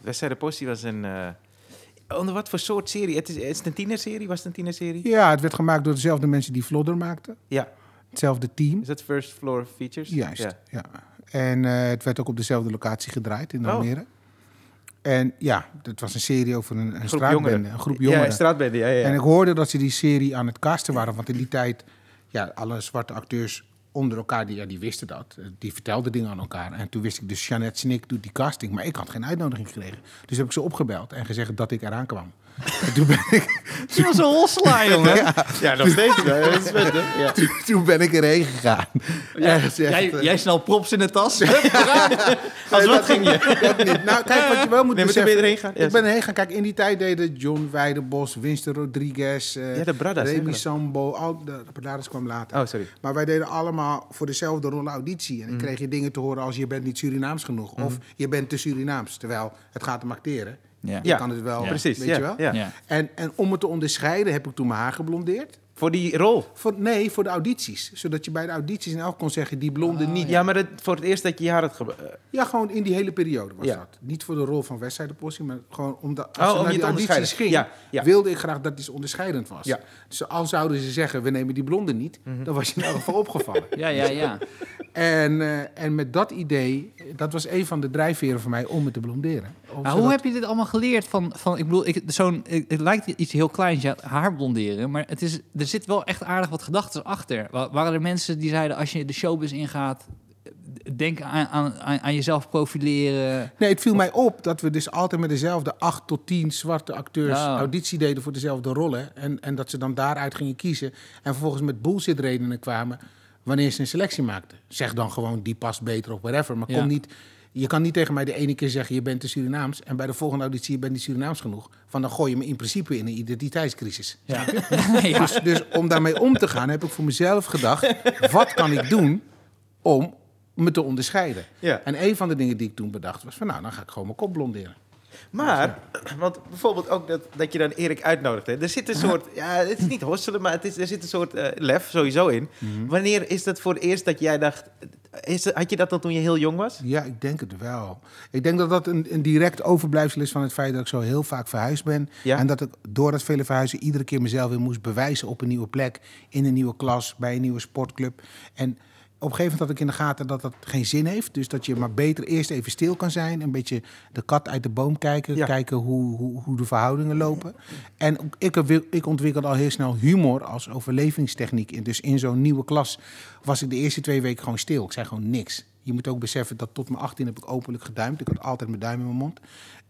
Westzijde Possie was een... eh, onder wat voor soort serie? Het is, is het een tienerserie? Was het een tienerserie? Ja, het werd gemaakt door dezelfde mensen die Vlodder maakten. Ja. Hetzelfde team. Is dat First Floor Features? Juist, Ja. ja. En eh, het werd ook op dezelfde locatie gedraaid in Oh. Almere. En ja, het was een serie over een, een Groep straatbende, jongeren. een groep Ja, jongeren. straatbende, ja, ja. En ik hoorde dat ze die serie aan het casten waren. Want in die tijd, ja, alle zwarte acteurs onder elkaar, die, ja, die wisten dat. Die vertelden dingen aan elkaar. En toen wist ik dus, Jeannette Snik doet die casting. Maar ik had geen uitnodiging gekregen. Dus heb ik ze opgebeld en gezegd dat ik eraan kwam. En toen ben ik, Je was een hosselaar, jongen. Ja, nog steeds. wel. Dat is vet, hè? Ja. toen, toen ben ik erheen gegaan. Jij, eh, jij snel props in de tas. Als wat ging je? dat niet. Nou, kijk wat je wel moet Nee, maar toen ben beseffen. je erheen gegaan? Ja, Ik ben erheen gaan. Kijk, in die tijd deden John Weidenbos, Winston Rodriguez, eh Ja, de Bradas, Remy? Sambo. Al, de Bradas kwam later. Oh, sorry. Maar wij deden allemaal voor dezelfde rolle auditie. En dan kreeg je dingen te horen als je bent niet Surinaams genoeg. Of je bent te Surinaams. Terwijl het gaat om acteren. Ja. Je kan het wel, Ja. Precies, weet ja, je wel? En, en om het te onderscheiden heb ik toen mijn haar geblondeerd. Voor die rol. Voor, nee, voor de audities. Zodat je bij de audities in elk kon zeggen, die blonde niet. Ja, maar dat, voor het eerst dat je je haar had... eh, Ja, gewoon in die hele periode was Ja. dat. Niet voor de rol van wedstrijdenpostie, maar gewoon omdat Oh, als ze om naar je die te audities ging, Ja, ja. wilde ik graag dat iets onderscheidend was. Ja. Dus al zouden ze zeggen, we nemen die blonde niet, Mhm. dan was je in elk geval opgevallen. Ja, ja, ja. En, eh, en met dat idee, dat was een van de drijfveren voor mij om me te blonderen. Maar hoe heb je dit allemaal geleerd? Van, van, ik bedoel, ik, zo'n, het lijkt iets heel kleins, ja, haar blonderen. Maar het is, er zit wel echt aardig wat gedachten achter. Wa- Waren er mensen die zeiden, als je de showbiz ingaat... denk aan, aan, aan aan jezelf profileren. Nee, het viel mij op dat we dus altijd met dezelfde acht tot tien zwarte acteurs Ja. auditie deden voor dezelfde rollen. En, en dat ze dan daaruit gingen kiezen. En vervolgens met bullshit redenen kwamen wanneer ze een selectie maakten. Zeg dan gewoon, die past beter of whatever. Maar Ja. kom niet, je kan niet tegen mij de ene keer zeggen, je bent te Surinaams. En bij de volgende auditie, je bent niet Surinaams genoeg. Van dan gooi je me in principe in een identiteitscrisis. Ja. ja. Dus, dus om daarmee om te gaan, heb ik voor mezelf gedacht: wat kan ik doen om me te onderscheiden? En een van de dingen die ik toen bedacht was: van nou, dan ga ik gewoon mijn kop blonderen. Maar, want bijvoorbeeld ook dat, dat je dan Erik uitnodigt. Hè. Er zit een soort, ja, het is niet hosselen, maar het is, er zit een soort eh, lef sowieso in. Wanneer is dat voor het eerst dat jij dacht, is, had je dat al toen je heel jong was? Ja, ik denk het wel. Ik denk dat dat een, een direct overblijfsel is van het feit dat ik zo heel vaak verhuisd ben. Ja. En dat ik door dat vele verhuizen iedere keer mezelf weer moest bewijzen op een nieuwe plek, in een nieuwe klas, bij een nieuwe sportclub. En op een gegeven moment had ik in de gaten dat dat geen zin heeft. Dus dat je maar beter eerst even stil kan zijn. Een beetje de kat uit de boom kijken. Ja. Kijken hoe, hoe, hoe de verhoudingen lopen. En ik, ik ontwikkelde al heel snel humor als overlevingstechniek. En Dus in zo'n nieuwe klas was ik de eerste twee weken gewoon stil. Ik zei gewoon niks. Je moet ook beseffen dat tot mijn 18 heb ik openlijk geduimd. Ik had altijd mijn duim in mijn mond.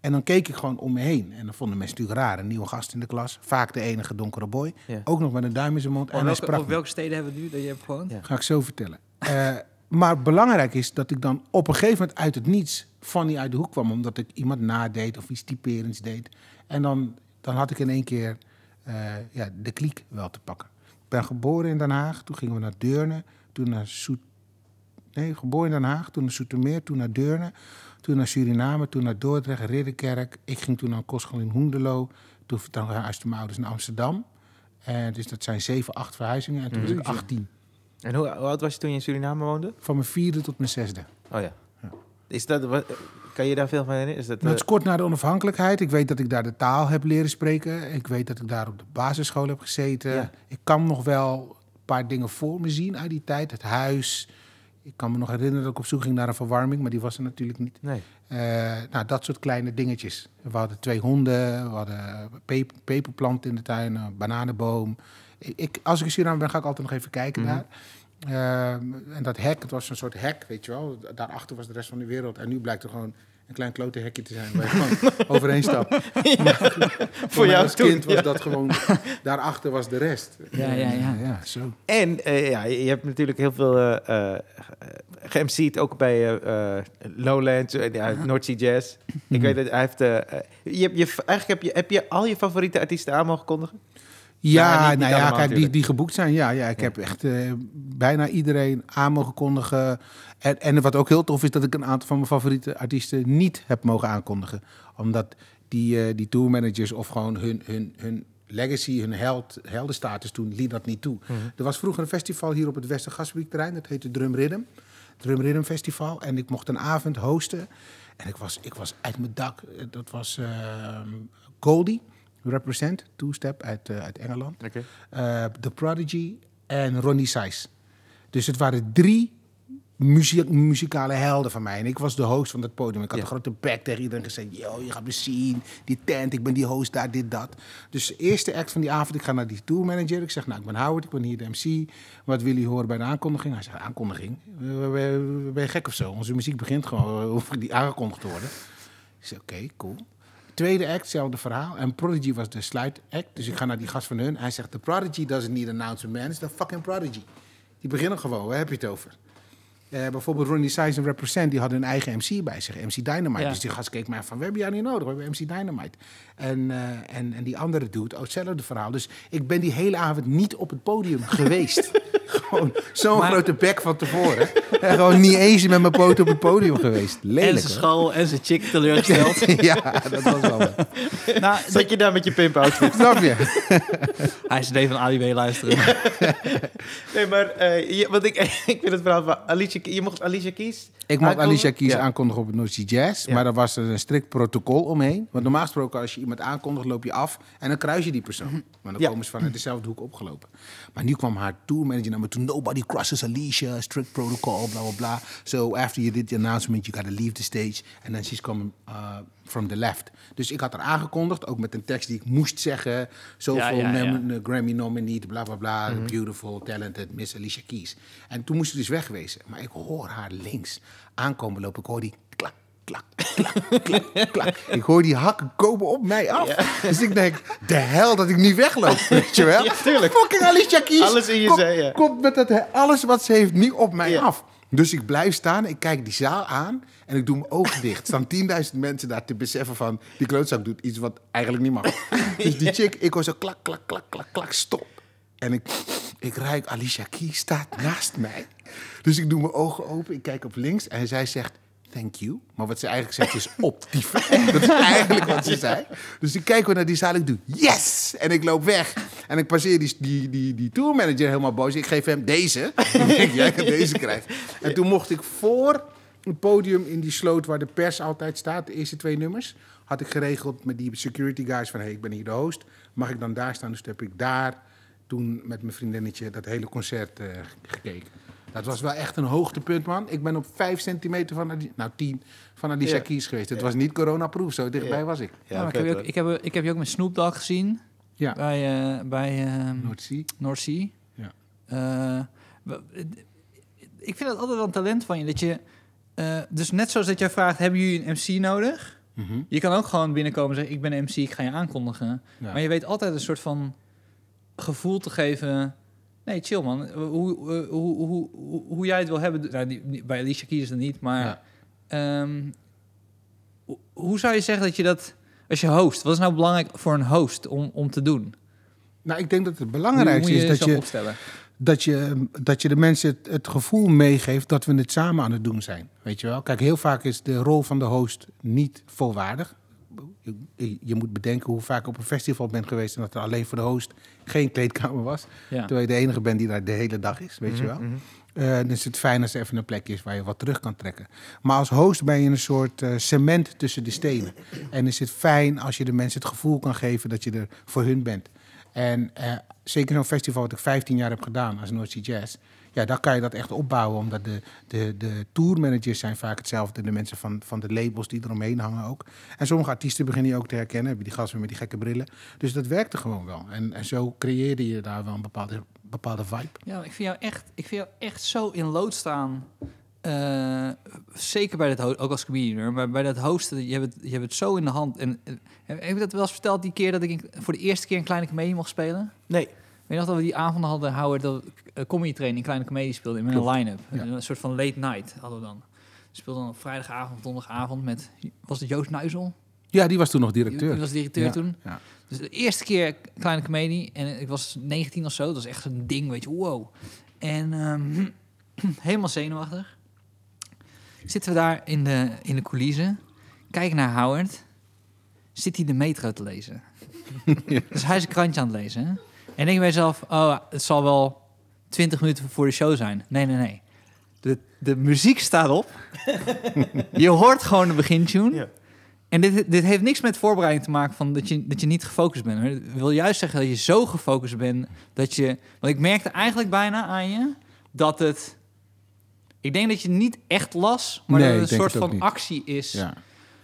En dan keek ik gewoon om me heen. En dan vonden mensen natuurlijk raar. Een nieuwe gast in de klas. Vaak de enige donkere boy. Ja. Ook nog met een duim in zijn mond. Op en hij welke, sprak op welke steden hebben we nu dat je hebt gewoond? Ja. Ga ik zo vertellen. Eh, maar belangrijk is dat ik dan op een gegeven moment uit het niets Fanny uit de hoek kwam. Omdat ik iemand nadeed of iets typerends deed. En dan, dan had ik in één keer eh, ja, de kliek wel te pakken. Ik ben geboren in Den Haag. Toen gingen we naar Deurne. Toen naar Soet... Nee, geboren in Den Haag. Toen naar Soetermeer. Toen naar Deurne. Toen naar Suriname. Toen naar Dordrecht, Ridderkerk. Ik ging toen naar kostschool in Hoendelo. Toen verhuisden mijn ouders naar Amsterdam. En dus dat zijn zeven, acht verhuizingen. En toen was ik Mhm. 18. En hoe, hoe oud was je toen je in Suriname woonde? Van mijn vierde tot mijn zesde. Oh ja. Ja. Is dat, wat, kan je daar veel van herinneren? Is dat, Nou, het eh, is kort na de onafhankelijkheid. Ik weet dat ik daar de taal heb leren spreken. Ik weet dat ik daar op de basisschool heb gezeten. Ja. Ik kan nog wel een paar dingen voor me zien uit die tijd. Het huis. Ik kan me nog herinneren dat ik op zoek ging naar een verwarming, maar die was er natuurlijk niet. nee. Eh, nou, dat soort kleine dingetjes. We hadden twee honden, we hadden pe peperplanten in de tuin, een bananenboom. Ik, als ik in Suriname ben, ga ik altijd nog even kijken Mhm. daar. Eh, en dat hek, het was een soort hek, weet je wel. Daarachter was de rest van de wereld. En nu blijkt er gewoon een klein klote hekje te zijn waar je gewoon overheen stapt. Voor mij jou als toen, kind was ja. dat gewoon, daarachter was de rest. Ja, ja, ja. ja zo. En eh, ja, je hebt natuurlijk heel veel eh ge-MC'd, ook bij eh, Lowlands, uh, ja, North Sea Jazz. Ik weet dat hij heeft... je, je, eigenlijk heb je, heb je al je favoriete artiesten aan mogen kondigen? Ja, Nou, niet- nou ja, kijk, die, natuurlijk. die geboekt zijn. Ja, ja ik Ja. heb echt eh, bijna iedereen aan mogen kondigen. En, en wat ook heel tof is, dat ik een aantal van mijn favoriete artiesten niet heb mogen aankondigen. Omdat die, eh die tourmanagers of gewoon hun, hun, hun legacy, hun held, heldenstatus toen, liet dat niet toe. Er was vroeger een festival hier op het Westergasfabriekterrein. Dat heette Drum Rhythm. Drum Rhythm Festival. En ik mocht een avond hosten. En ik was, ik was uit mijn dak. Dat was ehm, Goldie, Represent, two-step uit, eh, uit Engeland Oké. eh, The Prodigy en Ronnie Size. Dus het waren drie muzikale helden van mij. En ik was de host van dat podium. Ik had Ja. een grote bek tegen iedereen gezegd... yo, je gaat me zien, die tent, ik ben die host daar, dit, dat. Dus de eerste act van die avond, ik ga naar die tourmanager. Ik zeg, nou, ik ben Howard, ik ben hier de MC. Wat wil je horen bij de aankondiging? Hij zegt, aankondiging? Eh, Ben je gek of zo? Onze muziek begint gewoon, eh, hoeft die aangekondigd te worden. Ik zeg, oké, cool. Tweede act, hetzelfde verhaal. En Prodigy was de sluitact. Dus ik ga naar die gast van hun. Hij zegt, the Prodigy doesn't need announcement, man. It's the fucking Prodigy. Die beginnen gewoon, waar heb je het over? Eh, bijvoorbeeld Ronnie Size en Represent, die hadden een eigen MC bij zich, MC Dynamite. Ja. Dus die gast keek mij van, we hebben jou niet nodig, we hebben MC Dynamite. En, eh, en, en die andere dude, ook hetzelfde verhaal. Dus ik ben die hele avond niet op het podium geweest. Gewoon zo'n Maar- grote bek van tevoren. en gewoon niet eens met mijn poot op het podium geweest. En Lelijk zijn hoor. school en zijn chick teleurgesteld. ja, dat was wel. nou, Zat je daar met je pimp outfit? Snap je? hij is Dave van Ali B luisteren. nee, maar eh, je, want ik, ik vind het verhaal van Alicia... Je mocht Alicia Keys Ik aankondigen? Alicia Keys Ja. aankondigen op het North Sea Jazz. Ja. Maar daar was er een strikt protocol omheen. Want normaal gesproken, als je iemand aankondigt, loop je af. En dan kruis je die persoon. Maar dan Ja. komen ze vanuit dezelfde hoek opgelopen. Maar nu kwam haar tourmanager naar me toe. Nobody crosses Alicia. Strict protocol, bla bla bla. So after you did the announcement, you gotta leave the stage. And then she's coming uh, from the left. Dus ik had haar aangekondigd. Ook met een tekst die ik moest zeggen. Zoveel Ja, ja, ja. nom- Grammy nominee, bla bla bla. Beautiful, talented, Miss Alicia Keys. En toen moest ze dus wegwezen. Maar ik hoor haar links aankomen lopen. Ik hoor die klak, klak, klak, klak. Ik hoor die hakken komen op mij af. Dus ik denk, de hel dat ik niet wegloop, weet je wel? Ja, tuurlijk. Fucking Alicia Keys. Alles in je Kom- ja. Komt met dat, alles wat ze heeft niet op mij Ja. af. Dus ik blijf staan, ik kijk die zaal aan en ik doe mijn ogen dicht. Er staan 10.000 mensen daar te beseffen van... die klootzak doet iets wat eigenlijk niet mag. Dus die chick, ik hoor zo klak, klak, klak, klak, klak, stop. En ik, ik ruik, Alicia Keys staat naast mij. Dus ik doe mijn ogen open, ik kijk op links en zij zegt... Thank you. Maar wat ze eigenlijk zegt is op die Dat is eigenlijk wat ze zei. Dus ik kijk weer naar die zaal ik doe yes! En ik loop weg. En ik passeer die, die, die, die tourmanager helemaal boos. Ik geef hem deze. Ik denk, jij kan deze krijgen. En toen mocht ik voor het podium in die sloot waar de pers altijd staat, de eerste twee nummers, had ik geregeld met die security guys van, hey, ik ben hier de host. Mag ik dan daar staan? Dus toen heb ik daar toen met mijn vriendinnetje dat hele concert eh, gekeken. Dat was wel echt een hoogtepunt, man. Ik ben op vijf centimeter van, Adi- nou tien, van Alicia Ja. Keys geweest. Het was niet corona-proof, zo dichtbij Ja. was ik. Ja, maar ik, heb ook, ik, heb, ik heb je ook met Snoop Dogg gezien. Ja, Bij, eh bij ehm, Noordzee. North Sea. Ja. Eh, w- ik vind het altijd wel een talent van je. Dat je eh, dus net zoals dat jij vraagt, hebben jullie een MC nodig? Mhm. Je kan ook gewoon binnenkomen en zeggen, ik ben een MC, ik ga je aankondigen. Ja. Maar je weet altijd een soort van gevoel te geven... Nee, chill man. Hoe, hoe, hoe, hoe, hoe, hoe jij het wil hebben... Nou, die- bij Alicia is dat niet, maar... Ja. ehm, hoe- hoe zou je zeggen dat je dat... Als je host, wat is nou belangrijk voor een host om, om te doen? Nou, ik denk dat het Hoe belangrijkste is dat je, opstellen? dat, je, dat je de mensen het, het gevoel meegeeft dat we het samen aan het doen zijn. Weet je wel? Kijk, heel vaak is de rol van de host niet volwaardig. Je, je moet bedenken hoe vaak ik op een festival ben geweest... en dat er alleen voor de host geen kleedkamer was. Ja. Terwijl je de enige bent die daar de hele dag is, weet je wel. Mhm, mhm. Eh, dan is het fijn als er even een plek is waar je wat terug kan trekken. Maar als host ben je een soort eh, cement tussen de stenen. En is het fijn als je de mensen het gevoel kan geven dat je er voor hun bent. En eh, zeker zo'n festival wat ik 15 jaar heb gedaan als North Sea Jazz. Ja, daar kan je dat echt opbouwen. Omdat de, de, de tourmanagers zijn vaak hetzelfde. De mensen van, van de labels die eromheen hangen ook. En sommige artiesten beginnen je ook te herkennen. Heb je die gasten met die gekke brillen. Dus dat werkte gewoon wel. En, en zo creëerde je daar wel een bepaalde, bepaalde vibe. Ja, ik vind jou echt, ik vind jou echt zo in lood staan. Eh, zeker bij dat ook als comedian, maar bij dat hosten, je hebt het, je hebt het zo in de hand. En, en heb ik dat wel eens verteld die keer dat ik voor de eerste keer een kleine comedie mocht spelen? Nee. Weet je nog dat we die avond hadden, Howard, dat uh, comedy train in kleine comedie speelde met een line-up. Ja. Een soort van late night hadden we dan. We speelden dan op vrijdagavond, donderdagavond met, was het Joost Nuizel? Ja, die was toen nog directeur. die was directeur Ja, toen. Ja. Dus de eerste keer kleine comedie en ik was 19 of zo. Dat was echt een ding, weet je, wow. En ehm, helemaal zenuwachtig. Zitten we daar in de, in de coulissen, kijken naar Howard. Zit hij de metro te lezen? Dus hij is een krantje aan het lezen. Hè? En denk je bij jezelf, oh, het zal wel 20 minuten voor de show zijn. Nee, nee, nee. De, de muziek staat op. je hoort gewoon de begintune. Ja. En dit, dit heeft niks met voorbereiding te maken van dat je, dat je niet gefocust bent. Het wil juist zeggen dat je zo gefocust bent dat je. Want ik merkte eigenlijk bijna aan je dat het. Ik denk dat je niet echt las, maar Nee, dat ik het een soort het van niet. actie is. ja,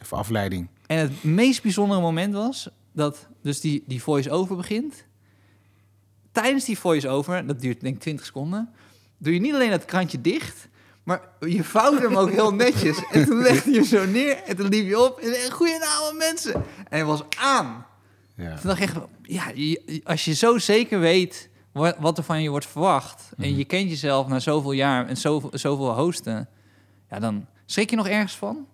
even afleiding. En het meest bijzondere moment was dat dus die, die voice-over begint. Tijdens die voice-over, dat duurt denk ik 20 seconden, doe je niet alleen dat krantje dicht, maar je vouwt hem ook heel netjes. En toen legde je hem zo neer en toen liep je op en zei, goedenavond mensen. En hij was aan. Ja. Toen dacht ik echt, ja, je- als je zo zeker weet wat, wat er van je wordt verwacht... en je kent jezelf na zoveel jaar en zoveel, zoveel hosten... ja, dan schrik je nog ergens van?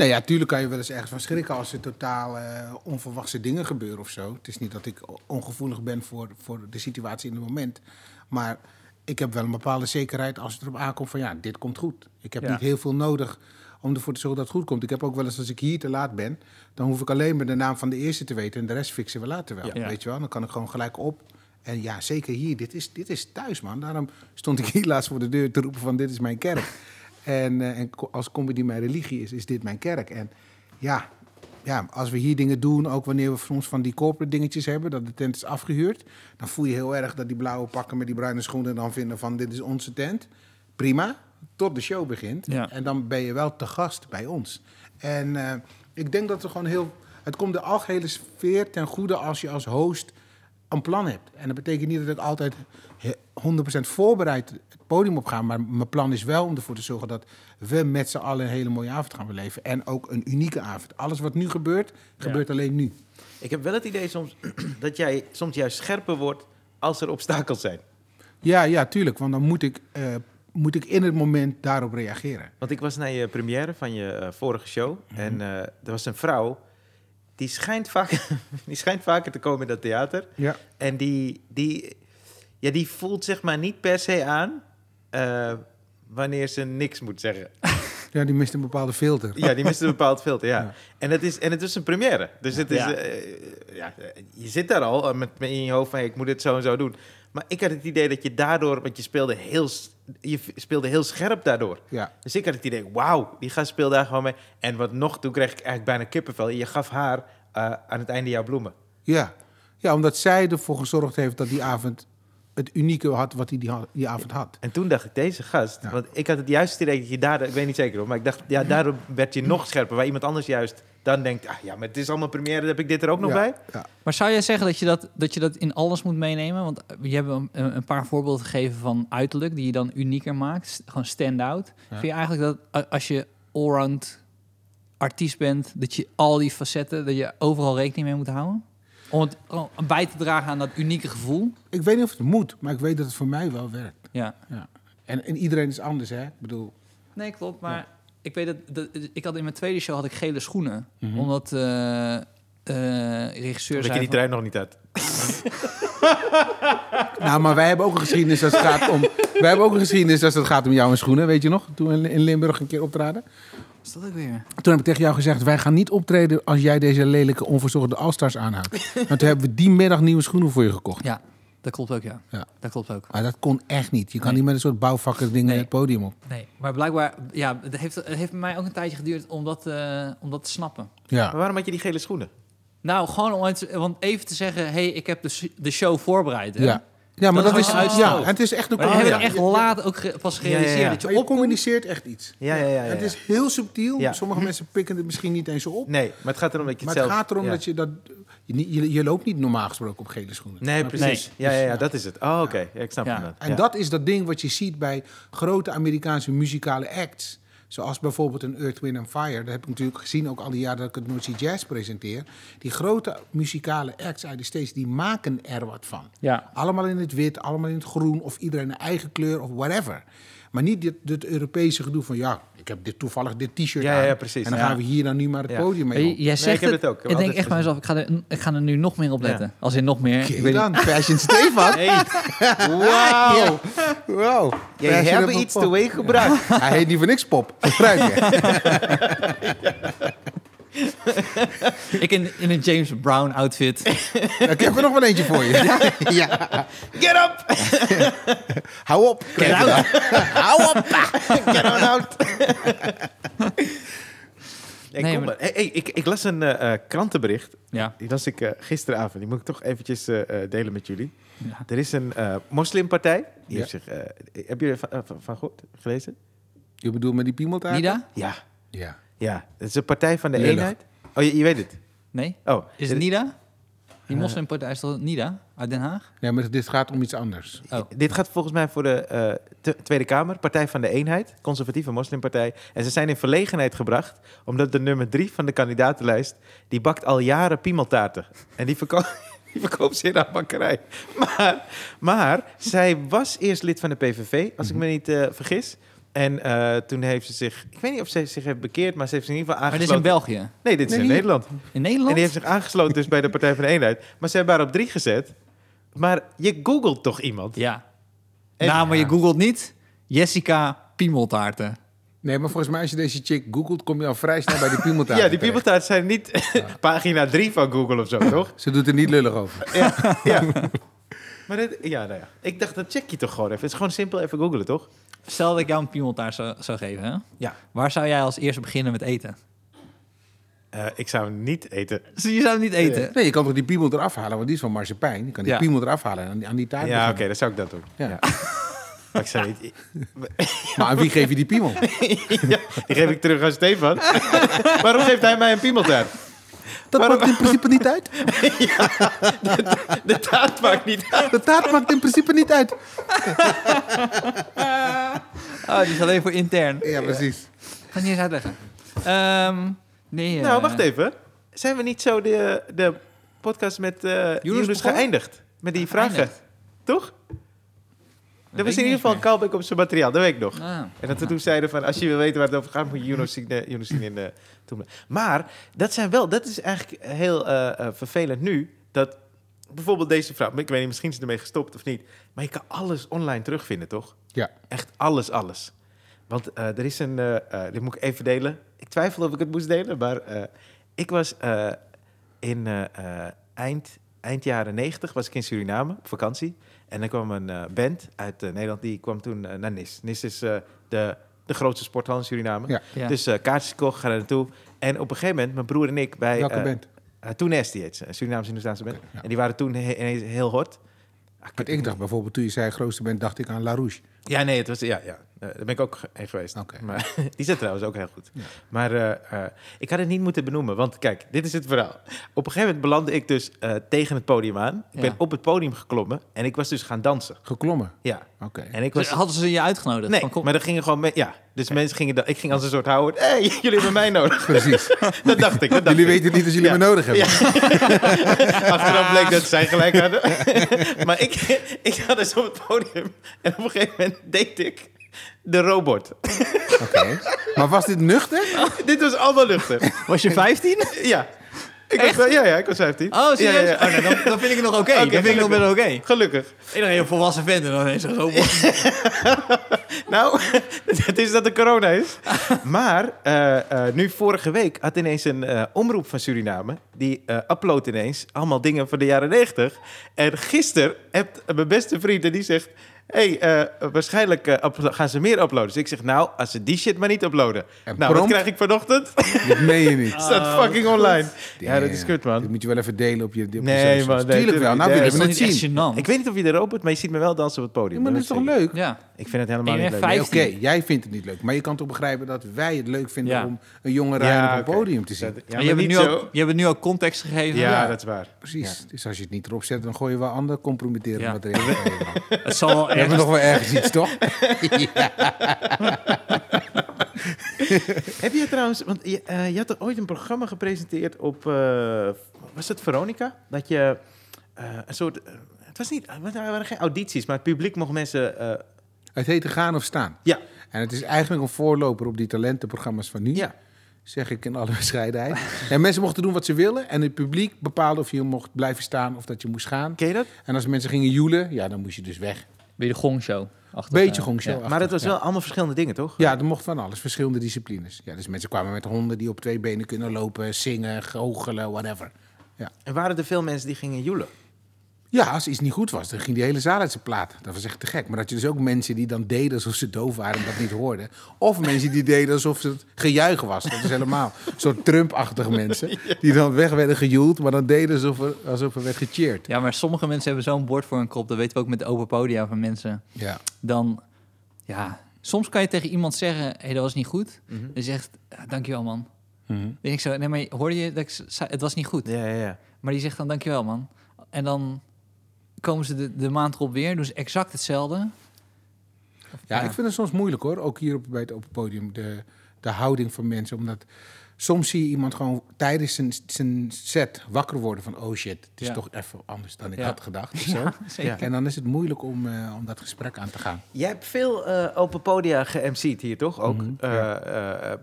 Nou ja, tuurlijk kan je wel eens ergens van schrikken als er totaal eh, onverwachte dingen gebeuren of zo. Het is niet dat ik ongevoelig ben voor, voor de situatie in het moment. Maar ik heb wel een bepaalde zekerheid als het erop aankomt van ja, dit komt goed. Ik heb Ja. niet heel veel nodig om ervoor te zorgen dat het goed komt. Ik heb ook wel eens als ik hier te laat ben, dan hoef ik alleen maar de naam van de eerste te weten en de rest fixen we later wel. Ja. Weet je wel, dan kan ik gewoon gelijk op. En ja, zeker hier, dit is, dit is thuis man. Daarom stond ik hier laatst voor de deur te roepen van dit is mijn kerk. En, eh, en als comedy mijn religie is, is dit mijn kerk. En ja, ja, als we hier dingen doen, ook wanneer we soms van die corporate dingetjes hebben, dat de tent is afgehuurd, dan voel je heel erg dat die blauwe pakken met die bruine schoenen dan vinden van dit is onze tent. Prima, tot de show begint. Ja. En dan ben je wel te gast bij ons. En eh, ik denk dat er gewoon heel... Het komt de algehele sfeer ten goede als je als host een plan hebt. En dat betekent niet dat ik altijd 100% voorbereid het podium op ga. Maar mijn plan is wel om ervoor te zorgen dat we met z'n allen een hele mooie avond gaan beleven. En ook een unieke avond. Alles wat nu gebeurt, gebeurt alleen nu. Ik heb wel het idee soms dat jij soms juist scherper wordt als er obstakels zijn. Ja, ja, tuurlijk. Want dan moet ik, eh, moet ik in het moment daarop reageren. Want ik was naar je première van je eh, vorige show. En eh, er was een vrouw, die schijnt, vaak, die schijnt vaker te komen in dat theater. Ja. En die, die, ja, die voelt zeg maar niet per se aan eh, wanneer ze niks moet zeggen. ja, die mist een bepaalde filter. Ja, die mist een bepaald filter, ja. Ja. En, het is, en het is een première. Dus het is, Ja. eh, ja, je zit daar al eh, met, met in je hoofd van... hey, ik moet dit zo en zo doen. Maar ik had het idee dat je daardoor... Want je speelde heel, je speelde heel scherp daardoor. Ja. Dus ik had het idee, wauw, die gast speelde daar gewoon mee. En wat nog, toen kreeg ik eigenlijk bijna kippenvel. Je gaf haar eh, aan het einde jouw bloemen. Ja. ja, omdat zij ervoor gezorgd heeft dat die avond het unieke had wat hij die, die avond had. En toen dacht ik, deze gast... Ja. Want ik had het juist idee dat je daardoor... Ik weet niet zeker hoor, maar ik dacht, ja, daardoor werd je nog scherper. Waar iemand anders juist dan denkt... Ah, ja, maar het is allemaal première, dan heb ik dit er ook nog Ja, bij. Ja. Maar zou jij zeggen dat je dat, dat je dat in alles moet meenemen? Want je hebt een, een paar voorbeelden gegeven van uiterlijk die je dan unieker maakt. Gewoon stand-out. Vind je eigenlijk dat als je allround artiest bent, dat je al die facetten, dat je overal rekening mee moet houden? Om het bij te dragen aan dat unieke gevoel? Ik weet niet of het moet, maar ik weet dat het voor mij wel werkt. Ja. Ja. En, en iedereen is anders, hè? Ik bedoel, Nee, klopt. Maar ik weet dat, dat... Ik had in mijn tweede show had ik gele schoenen. Mhm. Omdat eh eh regisseur Dat je zei... die van- trein nog niet had. nou, maar wij hebben ook een geschiedenis als het gaat om. wij hebben ook een geschiedenis als het gaat om jouw schoenen, weet je nog? Toen we in Limburg een keer optraden. Is dat ook weer? Toen heb ik tegen jou gezegd, wij gaan niet optreden als jij deze lelijke onverzorgde All-Stars aanhoudt. Want toen hebben we die middag nieuwe schoenen voor je gekocht. Ja, dat klopt ook, ja. Ja. Dat klopt ook. Maar dat kon echt niet. Je kan Nee. niet met een soort bouwvakker dingen Nee. het podium op. Nee, maar blijkbaar, ja, het heeft, het heeft bij mij ook een tijdje geduurd om dat, eh, om dat te snappen. Maar Ja. waarom had je die gele schoenen? Nou, gewoon om het, want even te zeggen, hey, ik heb de, de show voorbereid. Hè? Ja. Ja, maar Dat dat, is ja, het is echt een Maar dat heb ja. ik echt Ja, laat ook ge- pas gerealiseerd. Ja, ja, ja. Dat je Maar je opkomt. communiceert echt iets. Ja, ja, ja. ja, Het is heel subtiel. Ja. Sommige mensen pikken het misschien niet eens op. Nee, maar het gaat erom dat je maar het gaat erom ja. dat je dat... Je, je, je loopt niet normaal gesproken op gele schoenen. Nee, precies. Nee. Ja, ja, ja, Ja. dat is het. Oh, oké. Ja, ik snap Ja. het. En Ja. dat is dat ding wat je ziet bij grote Amerikaanse muzikale acts. Zoals bijvoorbeeld een Earth, Wind Fire. Dat heb ik natuurlijk gezien, ook al die jaren dat ik het Noordse Jazz presenteer. Die grote muzikale acts uit de States, die maken er wat van. Ja. Allemaal in het wit, allemaal in het groen, of iedereen een eigen kleur of whatever. Maar niet dit, dit Europese gedoe van, ja, ik heb dit toevallig dit t-shirt Ja, aan. ja, precies. En dan Ja. gaan we hier dan nu maar het Ja. podium mee op. jij zegt ik heb het, het ook. Ik denk echt bij mezelf, ik ga, er, ik ga er nu nog meer op letten. Als in nog meer. Ik Kijk weet dan, Fashion Stefan. Hey, wauw. Wow. Jij Fashion hebt iets teweeg gebracht. Hij heet niet voor niks pop. Gebruik je. ik in, in een James Brown outfit. Ik heb er nog wel eentje voor je. Ja. Get up! Hou op. Get out. Hou op. Get on out! Hey, Nee, kom maar-. Hey, hey, ik, ik las een eh, eh, krantenbericht. Ja. Die las ik eh, gisteravond. Die moet ik toch eventjes eh, eh, delen met jullie. Ja. Er is een eh, moslimpartij. Die Ja. heeft zich, eh, heb je er van, van, van gehoord? Gelezen? Je bedoelt met die piemeltaart? Nida? Ja. Ja. Ja. Het is een partij van de Lullig. eenheid. Oh, je, je weet het? Nee? Oh. Is het Nida? Die Eh. moslimpartij is toch Nida? Uit Den Haag? Nee, maar dit gaat om iets anders. Oh. Dit gaat volgens mij voor de eh, Tweede Kamer, Partij van de Eenheid, conservatieve moslimpartij. En ze zijn in verlegenheid gebracht, omdat de nummer drie van de kandidatenlijst, die bakt al jaren piemeltaarten. En die, verko die verkoopt ze in haar bakkerij. Maar, maar zij was eerst lid van de PVV, als ik me niet eh, vergis. En eh, toen heeft ze zich, ik weet niet of ze zich heeft bekeerd, maar ze heeft zich in ieder geval Maar dit is in aangesloten. België. Nee, dit is Nee, in hier. Nederland. In Nederland? En die heeft zich aangesloten dus bij de Partij van de Eenheid. Maar ze hebben haar op drie gezet. Maar je googelt toch iemand? Ja. En- nou, maar je googelt niet Jessica Piemeltaarten. Nee, maar volgens mij als je deze chick googelt, kom je al vrij snel bij die piemeltaart. Ja, die piemeltaart zijn niet pagina 3 van Google of zo, toch? Ze doet er niet lullig over. Ja, ja. Maar dit, ja, nou ja. Ik dacht, dat check je toch gewoon even. Het is gewoon simpel even googelen, toch? Stel dat ik jou een piemeltaart zou, zou geven, hè? Ja. Waar zou jij als eerste beginnen met eten? Eh, ik zou hem niet eten. Dus je zou het niet eten? Nee, je kan toch die piemel eraf halen, want die is van marsepein. Je kan die Ja. piemel eraf halen en aan die, aan die taart Ja, oké, dan zou ik dat doen. Ja. Ja. Maar ik zou niet... Maar aan wie geef je die piemel? ja, die geef ik terug aan Stefan. Waarom geeft hij mij een piemeltaart? Dat Waarom- maakt in principe niet uit. De taart maakt niet uit. De taart maakt in principe niet uit. Oh, die is alleen voor intern. Ja, precies. Ga niet eens uitleggen. Ehm, nee, eh, Nou, wacht even. Zijn we niet zo de, de podcast met eh Jonas begonnen? geëindigd? Met die vragen, Geëindigd? toch? Dat Er was in ieder geval callback op zijn materiaal, dat weet ik nog. Ah. En dat we toen zeiden van, als je wil weten waar het over gaat, moet je eh, zien in de toen. Maar dat zijn wel, dat is eigenlijk heel eh, eh, vervelend nu, dat bijvoorbeeld deze vrouw, ik weet niet, misschien is ze ermee gestopt of niet, maar je kan alles online terugvinden, toch? Ja. Echt alles, alles. Want eh, er is een, eh, eh, dit moet ik even delen. Ik twijfel of ik het moest delen, maar eh, ik was eh, in eh, eh, eind, eind jaren negentig was ik in Suriname op vakantie. En er kwam een eh, band uit eh, Nederland, die kwam toen eh, naar NIS. NIS is eh, de, de grootste sporthal in Suriname. Ja. Ja. Dus eh kaartjes gekocht, gaan er naartoe. En op een gegeven moment, mijn broer en ik bij... Welke eh, band? toen Nasty heet ze, een Surinaamse-Hindoestaanse band. ja. En die waren toen he- ineens heel hot. Ah, ik dacht bijvoorbeeld, toen je zei grootste bent, dacht ik aan La Rouge. Ja, nee, het was, ja, ja. Eh, daar ben ik ook heen geweest. Maar die zit trouwens ook heel goed. Ja. Maar eh, eh, ik had het niet moeten benoemen, want kijk, dit is het verhaal. Op een gegeven moment belandde ik dus eh, tegen het podium aan. Ik Ja. ben op het podium geklommen en ik was dus gaan dansen. Geklommen. Ja. Oké. En ik Dus was... hadden ze je uitgenodigd? Nee, Van, kom- maar er gingen gewoon... me- ja, dus mensen gingen... dan- Ik ging als een soort Howard... Hé, hey, jullie hebben mij nodig. Precies. Dat dacht ik. Dat dacht Jullie ik. weten niet als jullie Ja. me nodig hebben. Achteraf bleek dat zij gelijk hadden. maar ik, ik zat dus op het podium en op een gegeven moment deed ik de robot. Oké. Maar was dit nuchter? Dit was allemaal luchter. Was je 15? Ja. Ik was, wel- ja, ja, ik was 15. Oh, serieus? Ja, ja, ja. Oh, nou, dan, dan vind ik het nog oké. Oké, dan vind ik nog best oké. Gelukkig. Iedereen een volwassen vent en dan ineens een robot. Nou, het is dat de corona is. Maar eh, eh, nu vorige week had ineens een eh, omroep van Suriname. Die eh uploadt ineens allemaal dingen van de jaren 90. En gisteren hebt mijn beste vriend en die zegt... hey, eh, waarschijnlijk eh, gaan ze meer uploaden. Dus ik zeg, nou, als ze die shit maar niet uploaden. En nou, wat krijg ik vanochtend? Dat meen je niet. staat fucking online. Ja, dat is kut, Dat man. moet je wel even delen op je, op Nee, man, nee, Tuurlijk wel. Nou willen Dat we het zien. Ik weet niet of je er opent, maar je ziet me wel dansen op het podium. Ja, maar dat is toch leuk? Ja. Ik vind het helemaal niet leuk. Oké, 15. jij vindt het niet leuk. Maar je kan toch begrijpen dat wij het leuk vinden Ja. om een jonge Ja, op een podium te zien. Dat- Ja, Maar je, hebt nu zo. ook, je hebt nu ook context gegeven. Ja, Ja. dat is waar. Precies. Dus als je het niet erop zet, dan gooi je wel ander compromitterend Ja. materiaal. Het zal wel nog wel ergens iets, toch? Heb je trouwens, want je, eh, je had er ooit een programma gepresenteerd op, eh, was het Veronica? Dat je eh, een soort, het was niet, het waren geen audities, maar het publiek mocht mensen, eh, Het heette Gaan of Staan. ja, En het is eigenlijk een voorloper op die talentenprogramma's van nu. ja. Zeg ik in alle bescheidenheid. En mensen mochten doen wat ze willen. En het publiek bepaalde of je mocht blijven staan of dat je moest gaan. Ken je dat? En als mensen gingen joelen, ja, dan moest je dus weg. Weer de gongshow. achter, Beetje eh, gongshow. ja. Maar het was ja. wel allemaal verschillende dingen, toch? Ja, er mocht van alles, verschillende disciplines. Ja, dus mensen kwamen met honden die op twee benen kunnen lopen, zingen, goochelen, whatever. En waren er veel mensen die gingen joelen? Ja, als iets niet goed was, dan ging die hele zaal uit zijn plaat. Dat was echt te gek. Maar dat je dus ook mensen die dan deden alsof ze doof waren en dat niet hoorden. Of mensen die deden alsof het gejuich was. Dat is helemaal zo'n Trump-achtige mensen. Die dan weg werden gejoeld, maar dan deden alsof er, alsof er werd gecheerd. Ja, maar sommige mensen hebben zo'n bord voor hun kop. Dat weten we ook met de open podia van mensen. Ja. Dan, ja... Soms kan je tegen iemand zeggen, hé, hey, dat was niet goed. Mhm. En je zegt, ja, dankjewel man. Dan denk ik zo, nee, maar hoorde je dat ik zei, het was niet goed. Ja, ja, ja. Maar die zegt dan, dankjewel man. En dan komen ze de, de maand erop weer, doen ze exact hetzelfde. Ja, ik vind het soms moeilijk hoor, ook hier op, bij het open podium, de, de houding van mensen. Omdat soms zie je iemand gewoon tijdens zijn, zijn set wakker worden van, oh shit, het is Ja. toch even anders dan ik Ja. had gedacht. zo. En dan is het moeilijk om, eh, om dat gesprek aan te gaan. Jij hebt veel eh, open podia ge-MC'd hier, toch? Ook. Mhm, Eh, eh, eh,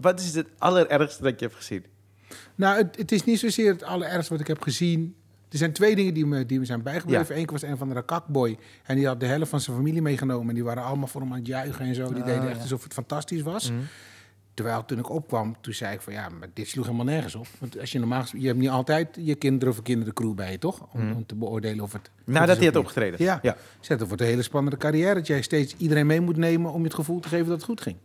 wat is het allerergste dat je hebt gezien? Nou, het, het is niet zozeer het allerergste wat ik heb gezien. Er zijn twee dingen die me, die me zijn bijgebleven. Eén keer was een van de kakboy. En die had de helft van zijn familie meegenomen. En die waren allemaal voor hem aan het juichen en zo. Die Oh, deden echt ja. alsof het fantastisch was. Mhm. Terwijl toen ik opkwam, toen zei ik van ja, maar dit sloeg helemaal nergens op. Want als je normaal je hebt niet altijd je kinderen of kinderen de crew bij je, toch? Om, Mhm. om te beoordelen of het. Nadat hij had niet. opgetreden? Ja. ja. Zet, wordt een hele spannende carrière. Dat jij steeds iedereen mee moet nemen om je het gevoel te geven dat het goed ging.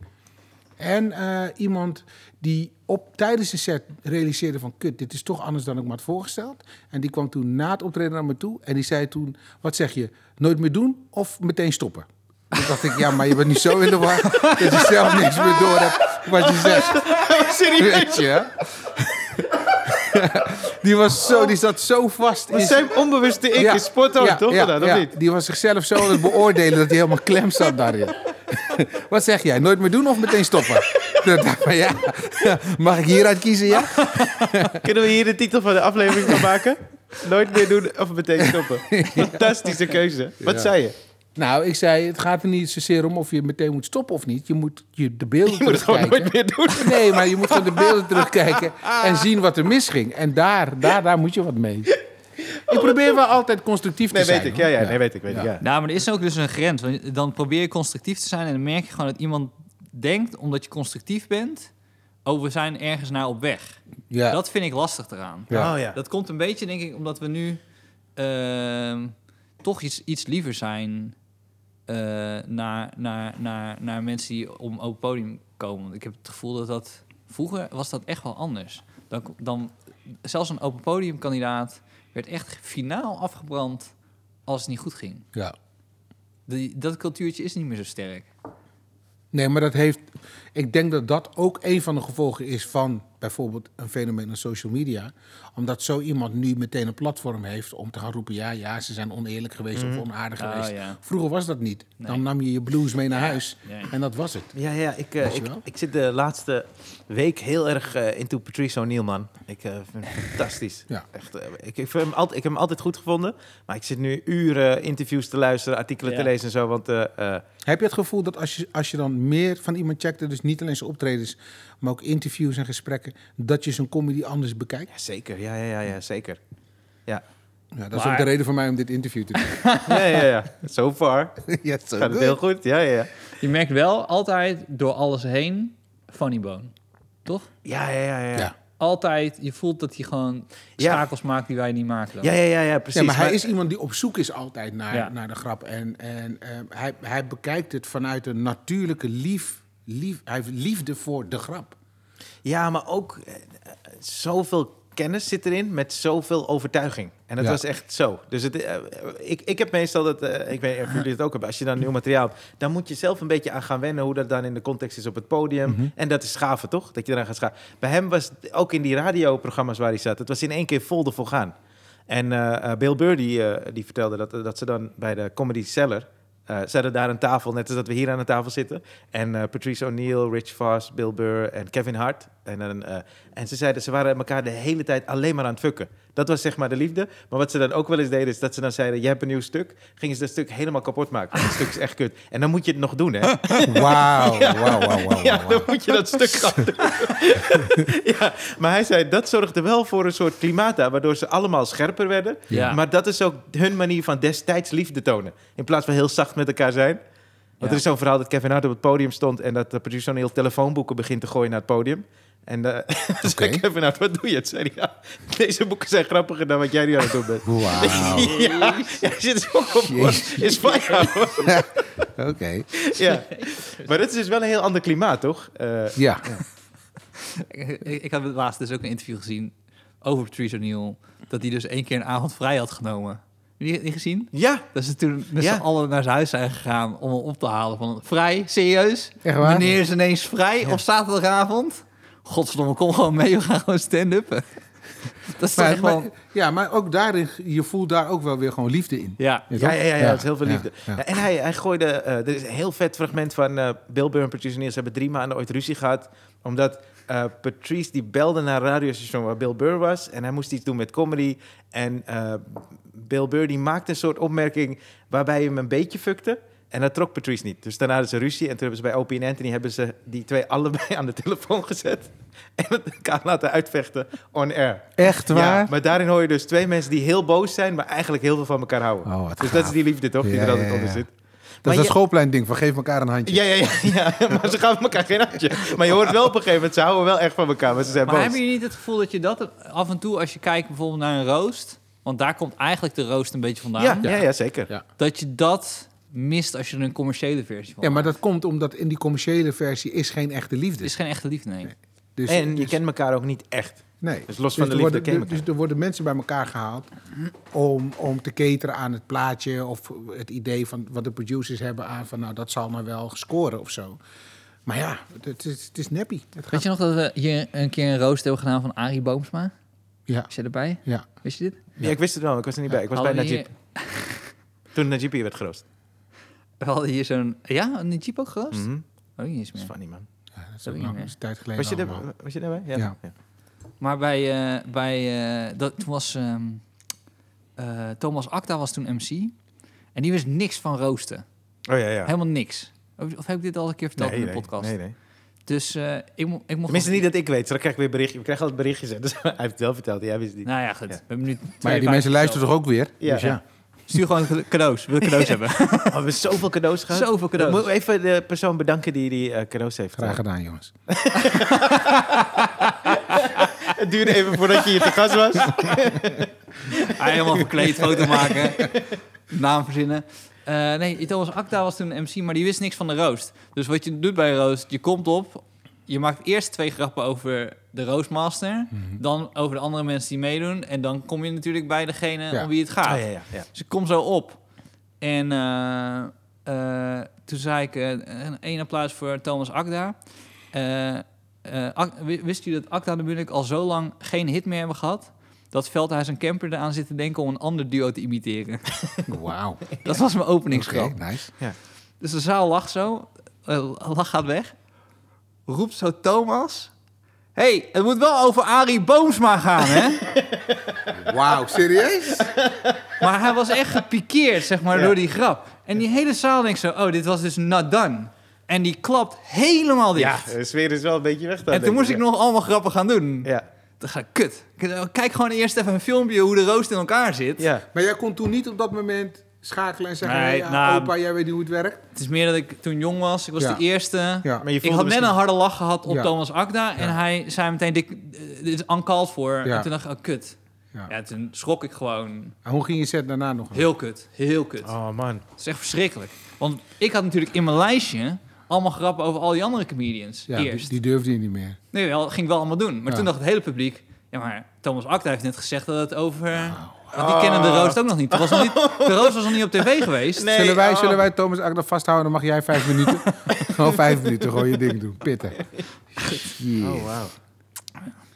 En eh, iemand die op, tijdens de set realiseerde van... kut, dit is toch anders dan ik me had voorgesteld. En die kwam toen na het optreden naar me toe. En die zei toen, wat zeg je, nooit meer doen of meteen stoppen? Toen dacht ik, ja, maar je bent nu zo in de war... dat je zelf niks meer door hebt wat je zegt. Weet je? Die was zo, die zat zo vast Maar in zijn onbewuste ik is spot on, toch? ja, gedaan, of ja. niet? Die was zichzelf zo aan het beoordelen dat hij helemaal klem zat daarin. Wat zeg jij? Nooit meer doen of meteen stoppen? Van ja, mag ik hieruit kiezen, ja? Kunnen we hier de titel van de aflevering van maken? Nooit meer doen of meteen stoppen. Fantastische keuze. Wat Ja. zei je? Nou, ik zei, het gaat er niet zozeer om of je meteen moet stoppen of niet. Je moet je de beelden Je moet het gewoon terugkijken. nooit meer doen. Nee, maar je moet gewoon de beelden terugkijken en zien wat er misging. En daar, daar, daar moet je wat mee. Ik probeer wel altijd constructief te Nee, zijn. weet ik. Ja, ja, nee, weet ik. Weet ik Ja. Nou, maar er is ook dus een grens. Want dan probeer je constructief te zijn en dan merk je gewoon dat iemand denkt, omdat je constructief bent, oh, we zijn ergens naar op weg. Ja. Dat vind ik lastig eraan. Ja. Oh ja. Dat komt een beetje, denk ik, omdat we nu ehm, toch iets, iets liever zijn eh, naar, naar, naar, naar mensen die om open podium komen. Want ik heb het gevoel dat dat... Vroeger was dat echt wel anders. Dan, dan, zelfs een open podiumkandidaat werd echt finaal afgebrand als het niet goed ging. ja. Die, dat cultuurtje is niet meer zo sterk. Nee, maar dat heeft. Ik denk dat dat ook een van de gevolgen is van bijvoorbeeld een fenomeen als social media. Omdat zo iemand nu meteen een platform heeft om te gaan roepen: ja, ja, ze zijn oneerlijk geweest of onaardig Oh, geweest. ja. Vroeger was dat niet. Nee. Dan nam je je blues mee naar huis Ja. en dat was het. Ja, ja ik, eh, ik, zit de laatste week heel erg eh, into Patrice O'Neill, man. Ik eh, vind hem fantastisch. Ja. Echt, ik, ik, vind hem altijd, ik heb hem altijd goed gevonden. Maar ik zit nu uren interviews te luisteren, artikelen te lezen en zo. Want Heb je het gevoel dat als je, als je dan meer van iemand checkte, dus niet alleen zijn optredens, maar ook interviews en gesprekken, dat je zo'n comedy anders bekijkt? Ja, zeker. Ja, ja, ja, ja zeker. Ja, Ja, dat is ook de reden voor mij om dit interview te doen. ja, ja. ja. So far ja, zo gaat het heel goed. Ja, ja, ja. Je merkt wel altijd door alles heen funny bone. Toch? Ja, ja, ja. ja. Ja. Altijd, je voelt dat hij gewoon Ja. schakels maakt die wij niet maken. dan. Ja, ja, ja, ja, precies. Ja, maar hij is iemand die op zoek is altijd naar, Ja. naar de grap. En, en ehm, hij, hij bekijkt het vanuit een natuurlijke lief, lief... Hij heeft liefde voor de grap. Ja, maar ook eh, zoveel kennis zit erin met zoveel overtuiging. En dat Ja. was echt zo. Dus het, eh, ik, ik heb meestal dat, eh, ik weet of jullie het ook hebben, als je dan nieuw materiaal hebt, dan moet je zelf een beetje aan gaan wennen hoe dat dan in de context is op het podium. Mhm. En dat is schaven, toch? Dat je eraan gaat schaven. Bij hem was ook in die radioprogramma's waar hij zat, het was in één keer vol de volgaan. En Bill Burr die, die vertelde dat, dat ze dan bij de Comedy Cellar, eh ze hadden daar een tafel, net als dat we hier aan de tafel zitten. En eh, Patrice O'Neill, Rich Voss, Bill Burr en Kevin Hart. En, dan, eh, en ze zeiden, ze waren elkaar de hele tijd alleen maar aan het fucken. Dat was zeg maar de liefde. Maar wat ze dan ook wel eens deden, is dat ze dan zeiden... je hebt een nieuw stuk. Gingen ze dat stuk helemaal kapot maken. Want Het stuk is echt kut. En dan moet je het nog doen, hè? Wauw, wauw, wauw, wauw. Ja, dan moet je dat stuk gaan doen. ja, maar hij zei, dat zorgde wel voor een soort klimaat daar... waardoor ze allemaal scherper werden. Ja. Maar dat is ook hun manier van destijds liefde tonen. In plaats van heel zacht met elkaar zijn. Want Ja. er is zo'n verhaal dat Kevin Hart op het podium stond... en dat de producer heel telefoonboeken begint te gooien naar het podium. En eh zei Oké. Kevin Hart, wat doe je? Toen zei hij, ja, deze boeken zijn grappiger dan wat jij nu aan het doen bent. Wauw, ja, ja, zit ook op. Is jou. oké. ja. Maar dat is dus wel een heel ander klimaat, toch? Eh, Ja, Ik, ik, ik had laatst dus ook een interview gezien over Patrice O'Neill. Dat hij dus één keer een avond vrij had genomen. Heb je die, die gezien? ja, Dat ze toen met Ja. z'n allen naar zijn huis zijn gegaan om hem op te halen. Van, vrij? Serieus? Echt waar? Wanneer is ineens vrij op zaterdagavond? Godverdomme, kom gewoon mee. We gaan gewoon stand-uppen. Dat is maar, maar- gewoon... ja, maar ook daarin, je voelt daar ook wel weer gewoon liefde in. Ja, Ja, ja, ja, ja, ja, dat is heel veel liefde. ja. Ja, en hij, hij gooide, eh, er is een heel vet fragment van eh, Bill Burr en Patrice O'Neill. Ze hebben drie maanden ooit ruzie gehad, omdat eh, Patrice die belde naar een radiostation waar Bill Burr was. En hij moest iets doen met comedy. En eh, Bill Burr die maakte een soort opmerking waarbij hij hem een beetje fuckte. En dat trok Patrice niet. Dus daarna hadden ze ruzie. En toen hebben ze bij Opie en Anthony hebben ze die twee allebei aan de telefoon gezet. En elkaar laten uitvechten on air. Echt waar? Ja, maar daarin hoor je dus twee mensen die heel boos zijn, maar eigenlijk heel veel van elkaar houden. Oh, wat dus gaaf. dat is die liefde toch, die Ja, er altijd ja, onder ja. zit. Dat Maar is je- schoolplein ding van geef elkaar een handje. Ja, ja, ja, ja, maar ze gaven elkaar geen handje. Maar je hoort wel op een gegeven moment, ze houden wel echt van elkaar, maar ze zijn Maar boos. hebben jullie niet het gevoel dat je dat af en toe, als je kijkt bijvoorbeeld naar een roost... Want daar komt eigenlijk de roost een beetje vandaan. Ja, ja, ja, zeker. Ja. Dat je dat mist als je er een commerciële versie van Ja, maar maakt. dat komt omdat in die commerciële versie is geen echte liefde. Het is geen echte liefde, nee. Dus, En je dus- kent elkaar ook niet echt. Nee. Dus los van de er liefde worden, ken je dus er worden mensen bij elkaar gehaald om, om te cateren aan het plaatje of het idee van wat de producers hebben aan van nou dat zal nou wel scoren of zo. Maar ja, het is, het is neppie. Het gaat, Weet je nog dat we hier een keer een roost hebben gedaan van Arie Boomsma? ja, Was je erbij? ja. Wist je dit? Ja, ik wist het wel, ik was er niet bij. Ik was bij Hadden Najib. Toen Najib hier werd geroost. We hadden hier zo'n... Ja, een jeep ook geroost? Mhm. Oh, niet eens Dat is meer. funny, man. ja dat is ook een tijd geleden Was je, allemaal. er, was je daarbij? Ja. Ja. ja. Maar bij... eh, bij eh, dat, toen was... ehm, eh, Thomas Acta was toen MC. En die wist niks van roosten. Oh ja, ja. Helemaal niks. Of, of heb ik dit al een keer verteld nee, in de nee, podcast? Nee, nee. Dus eh, ik, mo ik mocht... Tenminste niet dat ik weet, straks krijg ik weer berichtje. We krijgen altijd berichtjes. hè. Dus hij heeft het wel verteld, jij wist het niet. Nou ja, goed. Ja. We hebben nu Maar ja, die mensen luisteren toch ook weer? Ja. Dus ja. Stuur gewoon cadeaus. We willen cadeaus hebben. Oh, we hebben zoveel cadeaus gehad. Zoveel cadeaus. Moet even de persoon bedanken die die eh, cadeaus heeft. Graag gedaan, jongens. Het duurde even voordat je hier te gast was. Hij helemaal verkleed, foto maken, naam verzinnen. Eh, nee, Thomas Acta was toen MC, maar die wist niks van de roost. Dus wat je doet bij een roost, je komt op, je maakt eerst twee grappen over de roostmaster, Mhm. dan over de andere mensen die meedoen, en dan kom je natuurlijk bij degene Ja. om wie het gaat. Ah, ja, ja, ja. Dus ik kom zo op. En eh, eh, toen zei ik, eh, een één applaus voor Thomas Akda. Eh, eh, Ak- wi- wist u dat Akda natuurlijk al zo lang geen hit meer hebben gehad... dat Veldhuis en Kemper eraan zitten denken om een ander duo te imiteren. Wauw. dat was mijn openingsgrap. nice. Dus de zaal lacht zo, lach gaat weg. Roept zo Thomas... hey, het moet wel over Arie Boomsma gaan, hè? Wauw, serieus? Maar hij was echt gepikeerd, zeg maar, Ja. door die grap. En die hele zaal denkt zo, oh, dit was dus not done. En die klapt helemaal dicht. Ja, de sfeer is wel een beetje weg dan. en toen moest ik nog allemaal grappen gaan doen. Ja, Dan ga ik, kut. Kijk gewoon eerst even een filmpje hoe de roost in elkaar zit. ja. Maar jij kon toen niet op dat moment schakelen en zeggen... Nee, hey, nou- opa, jij weet niet hoe het werkt? Het is meer dat ik toen jong was. Ik was Ja. de eerste. Ja. Maar je Ik had net misschien- een harde lach gehad op Ja. Thomas Akda. En Ja. hij zei meteen, dit, eh, dit is uncalled voor. Ja. En toen dacht ik, oh, kut. Ja. Ja, toen schrok ik gewoon. En hoe ging je set daarna nog? Heel kut. Heel kut. Oh man. Het is echt verschrikkelijk. Want ik had natuurlijk in mijn lijstje allemaal grappen over al die andere comedians. ja, die, eerst. die durfde je niet meer. Nee, wel, ging ik wel allemaal doen. Maar Ja. toen dacht het hele publiek... Ja, maar Thomas Akda heeft net gezegd dat het over... Nou. Want die kennen de roost ook nog niet. Was nog niet. De roost was nog niet op tv geweest. Nee, zullen, wij, oh. zullen wij Thomas Akda vasthouden? Dan mag jij vijf minuten. Gewoon vijf minuten, gewoon je ding doen. Pitten. Yeah. Oh wauw.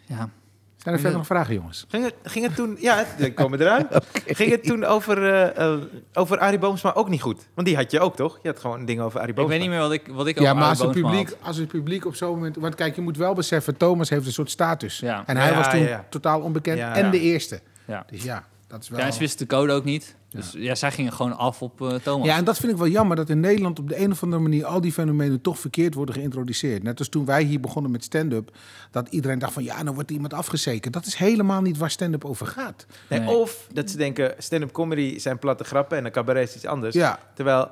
Ja. Zijn er verder nog vragen, jongens? Ging het, ging het toen, ja, we komen eraan. Ging het toen over, eh, eh, over Arie Boomsma ook niet goed? Want die had je ook, toch? Je had gewoon een ding over Arie Ik Boomsma. weet niet meer wat ik, wat ik Ja, over maar als Arie het, Boomsma publiek, had. als het publiek op zo'n moment... Want kijk, je moet wel beseffen, Thomas heeft een soort status. Ja. En hij Ja, was toen ja, ja. totaal onbekend Ja, en ja. de eerste. Ja. Dus ja, dat is wel... Ja, en ze wisten de code ook niet. Dus ja, zij gingen gewoon af op eh, Thomas. Ja, en dat vind ik wel jammer dat in Nederland op de een of andere manier al die fenomenen toch verkeerd worden geïntroduceerd. Net als toen wij hier begonnen met stand-up, dat iedereen dacht van ja, nou wordt iemand afgezeken. Dat is helemaal niet waar stand-up over gaat. Nee, Nee. Of dat ze denken, stand-up comedy zijn platte grappen en een cabaret is iets anders. Ja, Terwijl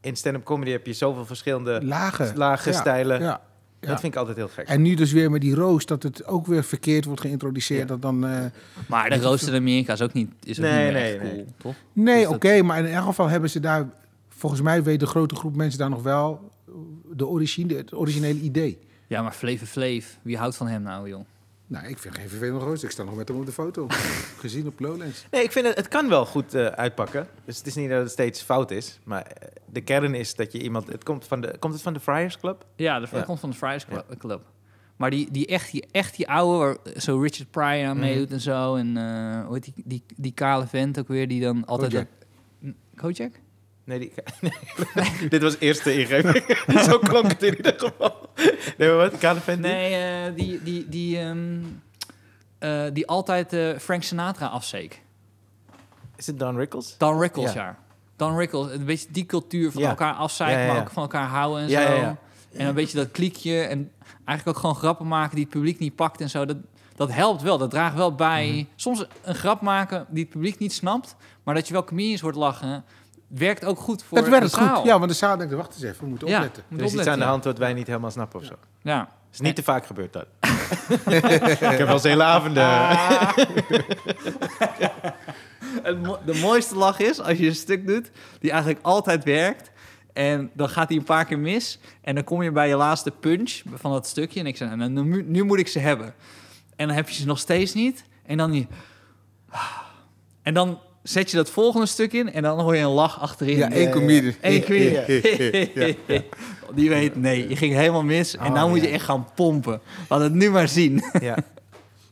in stand-up comedy heb je zoveel verschillende lage, lage Ja, stijlen. Ja, ja. Dat vind ik altijd heel gek. En nu dus weer met die roos, dat het ook weer verkeerd wordt geïntroduceerd. Ja. Dat dan, eh, Maar de roost in Amerika is ook niet, is ook Nee, niet meer nee, echt nee. cool, toch? nee, Dus dat- oké, maar in elk geval hebben ze daar, volgens mij weet de grote groep mensen daar nog wel de origine, het originele idee. Ja, maar Flavor Flav, wie houdt van hem nou, joh? Nou, ik vind geen vervelende roos. Ik sta nog met hem op de foto. Gezien op Lowlands. Nee, ik vind het, het kan wel goed eh, uitpakken. Dus het is niet dat het steeds fout is. Maar eh, de kern is dat je iemand... Het komt, van de, komt het van de Friars Club? Ja, de Ja. komt van de Fridays Club. Club. Maar die, die, echt, die echt die oude, waar zo Richard Pryor aan Mhm. meedoet en zo. En eh hoe heet die, die, die kale vent ook weer, die dan altijd... Kojak. dat- Kojak? Nee, die, nee. dit was eerste ingeving. Zo klonk het in ieder geval. Nee, maar wat? Die? Nee, eh, die, die, die, ehm, eh, die altijd eh, Frank Sinatra afzeek. Is het Don Rickles? Don Rickles, Ja. ja. Don Rickles, een beetje die cultuur van Ja. elkaar afzeiken, Ja, ja, ja. maar ook van elkaar houden en Ja, zo. ja, ja. En een beetje dat kliekje en eigenlijk ook gewoon grappen maken die het publiek niet pakt en zo. Dat, dat helpt wel, dat draagt wel bij. Mhm. Soms een grap maken die het publiek niet snapt, maar dat je wel comedians hoort lachen, werkt ook goed voor Het werkt de zaal. goed. Ja, want de zaal denkt, wacht eens even, we moeten Ja, opletten. moet Er is iets aan de hand wat wij niet helemaal snappen of zo. Ja. is niet te vaak gebeurd dat. ik heb wel eens hele avonden. Het mo- de mooiste lach is als je een stuk doet die eigenlijk altijd werkt. En dan gaat hij een paar keer mis. En dan kom je bij je laatste punch van dat stukje. En ik zeg, nou, nu, nu moet ik ze hebben. En dan heb je ze nog steeds niet. En dan die... En dan zet je dat volgende stuk in. En dan hoor je een lach achterin. Ja, één comedian. Eén comedian. Die weet, nee, je ging helemaal mis. En Oh, nou moet je echt gaan pompen. Laat het nu maar zien. ja.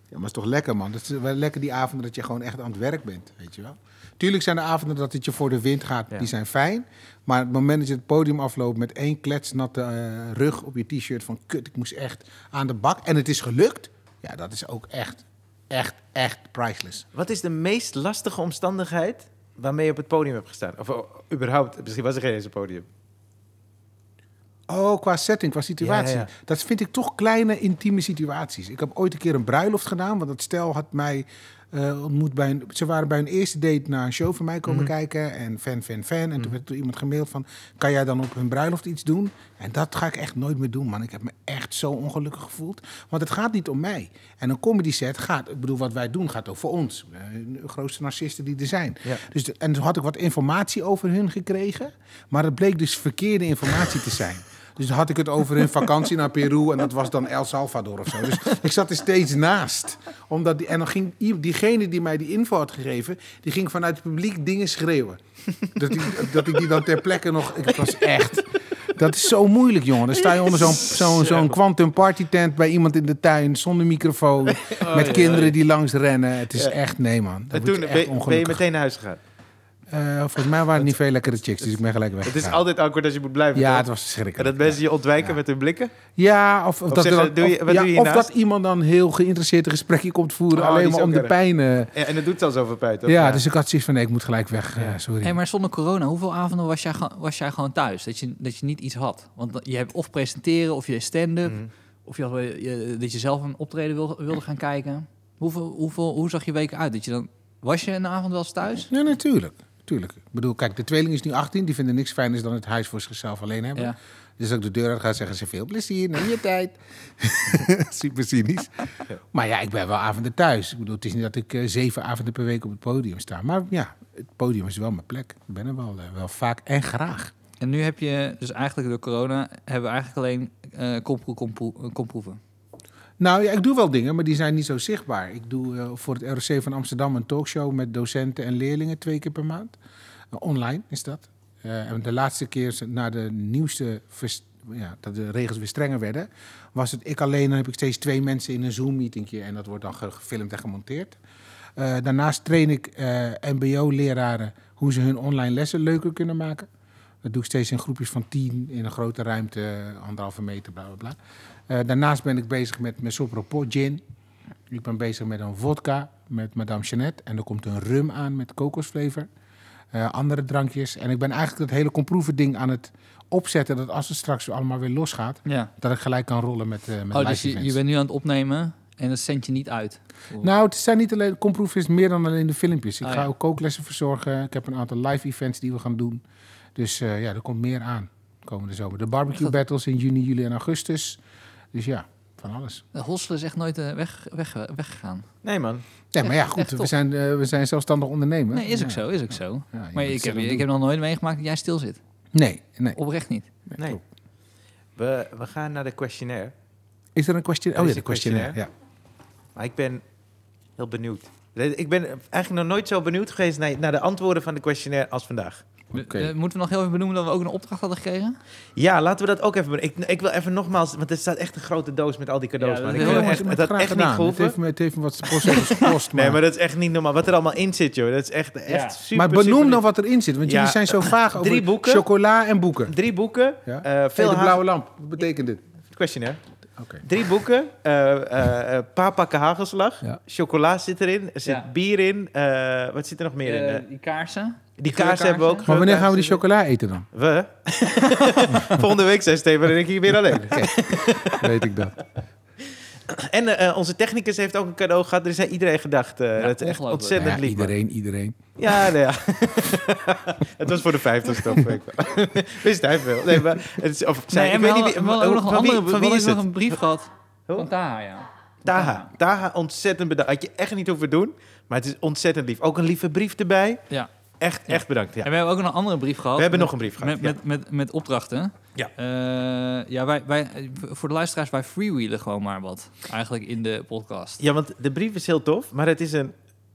Ja, maar het is toch lekker, man. Het is wel lekker die avonden dat je gewoon echt aan het werk bent, weet je wel. Tuurlijk zijn de avonden dat het je voor de wind gaat, Ja. die zijn fijn. Maar het moment dat je het podium afloopt met één kletsnatte eh, rug op je t-shirt van... kut, ik moest echt aan de bak en het is gelukt. Ja, dat is ook echt, echt, echt priceless. Wat is de meest lastige omstandigheid waarmee je op het podium hebt gestaan? Of oh, überhaupt, misschien was er geen eens een podium. Oh, qua setting, qua situatie. Ja, ja. Dat vind ik toch kleine, intieme situaties. Ik heb ooit een keer een bruiloft gedaan, want dat stel had mij eh, ontmoet bij een... Ze waren bij een eerste date naar een show van mij komen Mhm. kijken. En fan, fan, fan. En toen werd door iemand gemaild van, kan jij dan op hun bruiloft iets doen? En dat ga ik echt nooit meer doen, man. Ik heb me echt zo ongelukkig gevoeld. Want het gaat niet om mij. En een comedy set gaat, ik bedoel, wat wij doen gaat ook voor ons. Eh, De grootste narcisten die er zijn. Ja. Dus de- en toen had ik wat informatie over hun gekregen. Maar het bleek dus verkeerde informatie te zijn. Dus had ik het over hun vakantie naar Peru en dat was dan El Salvador of zo. Dus ik zat er steeds naast. Omdat die, en dan ging diegene die mij die info had gegeven, die ging vanuit het publiek dingen schreeuwen. Dat ik, dat ik die dan ter plekke nog... Ik, het was echt... Dat is zo moeilijk, jongen. Dan sta je onder zo'n zo'n zo'n quantum party tent bij iemand in de tuin, zonder microfoon, met kinderen die langs rennen. Het is Ja. echt, nee man. En Dat toen je ben, je meteen naar huis gegaan. Eh, volgens mij waren het niet veel lekkere chicks, dus ik ben gelijk weg. Het is altijd awkward als je moet blijven. Ja, toch? het was En verschrikkelijk. dat mensen je ontwijken Ja. met hun blikken. Ja, of, of, dat, zeggen, dan- doe je- of- wat ja, doe je of dat iemand dan heel geïnteresseerd een gesprekje komt voeren, Oh, alleen maar om de erg. pijn. Ja, en dat doet al zoveel pijn, toch? ja, dus ik had zoiets van, nee, ik moet gelijk weg. eh, sorry. Hey, maar zonder corona, hoeveel avonden was jij, was jij gewoon thuis? Dat je, dat je niet iets had? Want je hebt of presenteren, of je stand-up, Mhm. of je, dat je zelf een optreden wil, wilde gaan kijken. Hoeveel, hoeveel, hoe zag je weken uit? Dat je dan, was je een avond wel eens thuis? Ja, natuurlijk. Tuurlijk. Ik bedoel, kijk, de tweeling is nu 18. Die vinden niks fijners dan het huis voor zichzelf alleen hebben. Ja. Dus ik de deur uit ga, zeggen ze veel plezier, neem je tijd. Super cynisch. Maar ja, ik ben wel avonden thuis. Ik bedoel, het is niet dat ik eh, zeven avonden per week op het podium sta. Maar ja, het podium is wel mijn plek. Ik ben er wel, eh, wel vaak en graag. En nu heb je, dus eigenlijk door corona, hebben we eigenlijk alleen kompro- eh, komproeven. Nou ja, ik doe wel dingen, maar die zijn niet zo zichtbaar. Ik doe eh, voor het ROC van Amsterdam een talkshow met docenten en leerlingen twee keer per maand. Eh, online is dat. Eh, en de laatste keer na de nieuwste, ja, dat de regels weer strenger werden, was het ik alleen. Dan heb ik steeds twee mensen in een Zoom-meetingje en dat wordt dan ge- gefilmd en gemonteerd. Daarnaast train ik MBO-leraren hoe ze hun online lessen leuker kunnen maken. Dat doe ik steeds in groepjes van tien in een grote ruimte, anderhalve meter, bla bla bla. Eh, daarnaast ben ik bezig met Mesopropot gin. Ik ben bezig met een vodka met Madame Jeannette. En er komt een rum aan met kokosflavor. Eh, andere drankjes. En ik ben eigenlijk dat hele komproeven ding aan het opzetten... dat als het straks allemaal weer losgaat... Ja. dat ik gelijk kan rollen met, eh met Oh, dus je, je bent nu aan het opnemen en dat zend je niet uit. Nou, het zijn niet alleen... Komproef is meer dan alleen de filmpjes. Ik Oh, ga ja. ook kooklessen verzorgen. Ik heb een aantal live events die we gaan doen. Dus ja, er komt meer aan komende zomer. De barbecue battles in juni, juli en augustus. Dus ja, van alles. De Hosselen is echt nooit eh, weg, weg, weggegaan. Nee, man. Ja, maar ja, goed, echt we zijn, eh, we zijn zelfstandig ondernemer. Nee, is ook Ja. zo, is ook zo. Ja, Maar ik heb, ik heb nog nooit meegemaakt dat jij stil zit. Nee, nee. Oprecht niet. Nee. We, we gaan naar de questionnaire. Is er een question? Er Oh ja, de een questionnaire. Ja. Maar ik ben heel benieuwd. Ik ben eigenlijk nog nooit zo benieuwd geweest naar, naar de antwoorden van de questionnaire als vandaag. Oké. Eh, moeten we nog heel even benoemen dat we ook een opdracht hadden gekregen? Ja, laten we dat ook even doen. Ik, ik wil even nogmaals, want er staat echt een grote doos met al die cadeaus. Ja, dat Ik echt, het had echt niet Het gehoeven. heeft, me, het heeft me wat kost. Nee, maar, dat is echt niet normaal. Wat er allemaal in zit, joh. Dat is echt, echt super, maar benoem super dan wat erin zit. Want Ja, jullie zijn zo vaag over drie boeken. chocola en boeken. Drie boeken, Ja? eh, Hey, veel de blauwe lamp. Wat betekent dit? questionnaire. Oké. Drie boeken, eh eh eh, paar pakken hagelslag, Ja. chocola zit erin, er zit Ja. bier in. eh, wat zit er nog meer in? Die kaarsen. die kaarsen hebben we ook. Maar wanneer gaan we die chocola eten dan? We? Volgende week zijn Steven en ik hier weer alleen. Weet ik dat. En onze technicus heeft ook een cadeau gehad. Er is aan iedereen gedacht. eh dat is echt ontzettend Ja, lief. iedereen, iedereen. Ja, nee, ja. het was voor de vijftigste. weet ik wel. Wist hij veel. Nee, maar het is, of, zij, Nee, ik weet niet wie, we hadden nog een van wie, andere, van wie is nog het? een brief gehad. Van Taha, ja. Taha. Taha, ontzettend bedankt. Had je echt niet hoeven doen. Maar het is ontzettend lief. Ook een lieve brief erbij. Ja. Echt, echt bedankt. Ja. En we hebben ook nog een andere brief gehad. We hebben met- nog een brief gehad, Met, met, met, met opdrachten. Ja. Eh, ja, wij, wij, voor de luisteraars, wij freewheelen gewoon maar wat. Eigenlijk in de podcast. Ja, want de brief is heel tof. Maar het is een,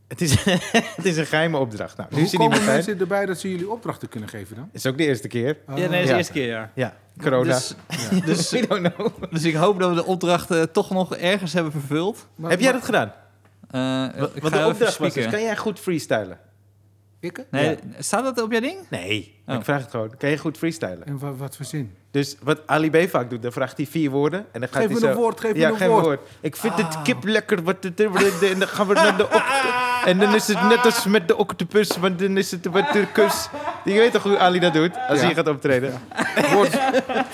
het is, het is een geheime opdracht. Nou, nu Hoe komen mensen erbij dat ze jullie opdrachten kunnen geven dan? Het is ook de eerste keer. Oh. Ja, nee, dat is Ja. de eerste keer, ja. Ja, corona. Dus, dus, We don't know. dus ik hoop dat we de opdrachten toch nog ergens hebben vervuld. Maar- Heb jij maar- dat gedaan? Eh, ga de opdracht was dus, kan jij goed freestylen? Ik? Nee, Ja. staat dat op jouw ding? Nee, Oh. ik vraag het gewoon. Kan je goed freestylen? En wat, wat voor zin? Dus wat Ali B vaak doet, dan vraagt hij vier woorden. En dan gaat Geef hij me zo... een woord, geef me ja, een geef woord. me een woord. Ik vind Ah. het kip lekker. Wat en dan gaan we naar de octopus. En dan is het net als met de octopus, want dan is het wat de kus. Je weet toch hoe Ali dat doet, als Ja. hij gaat optreden? Woord,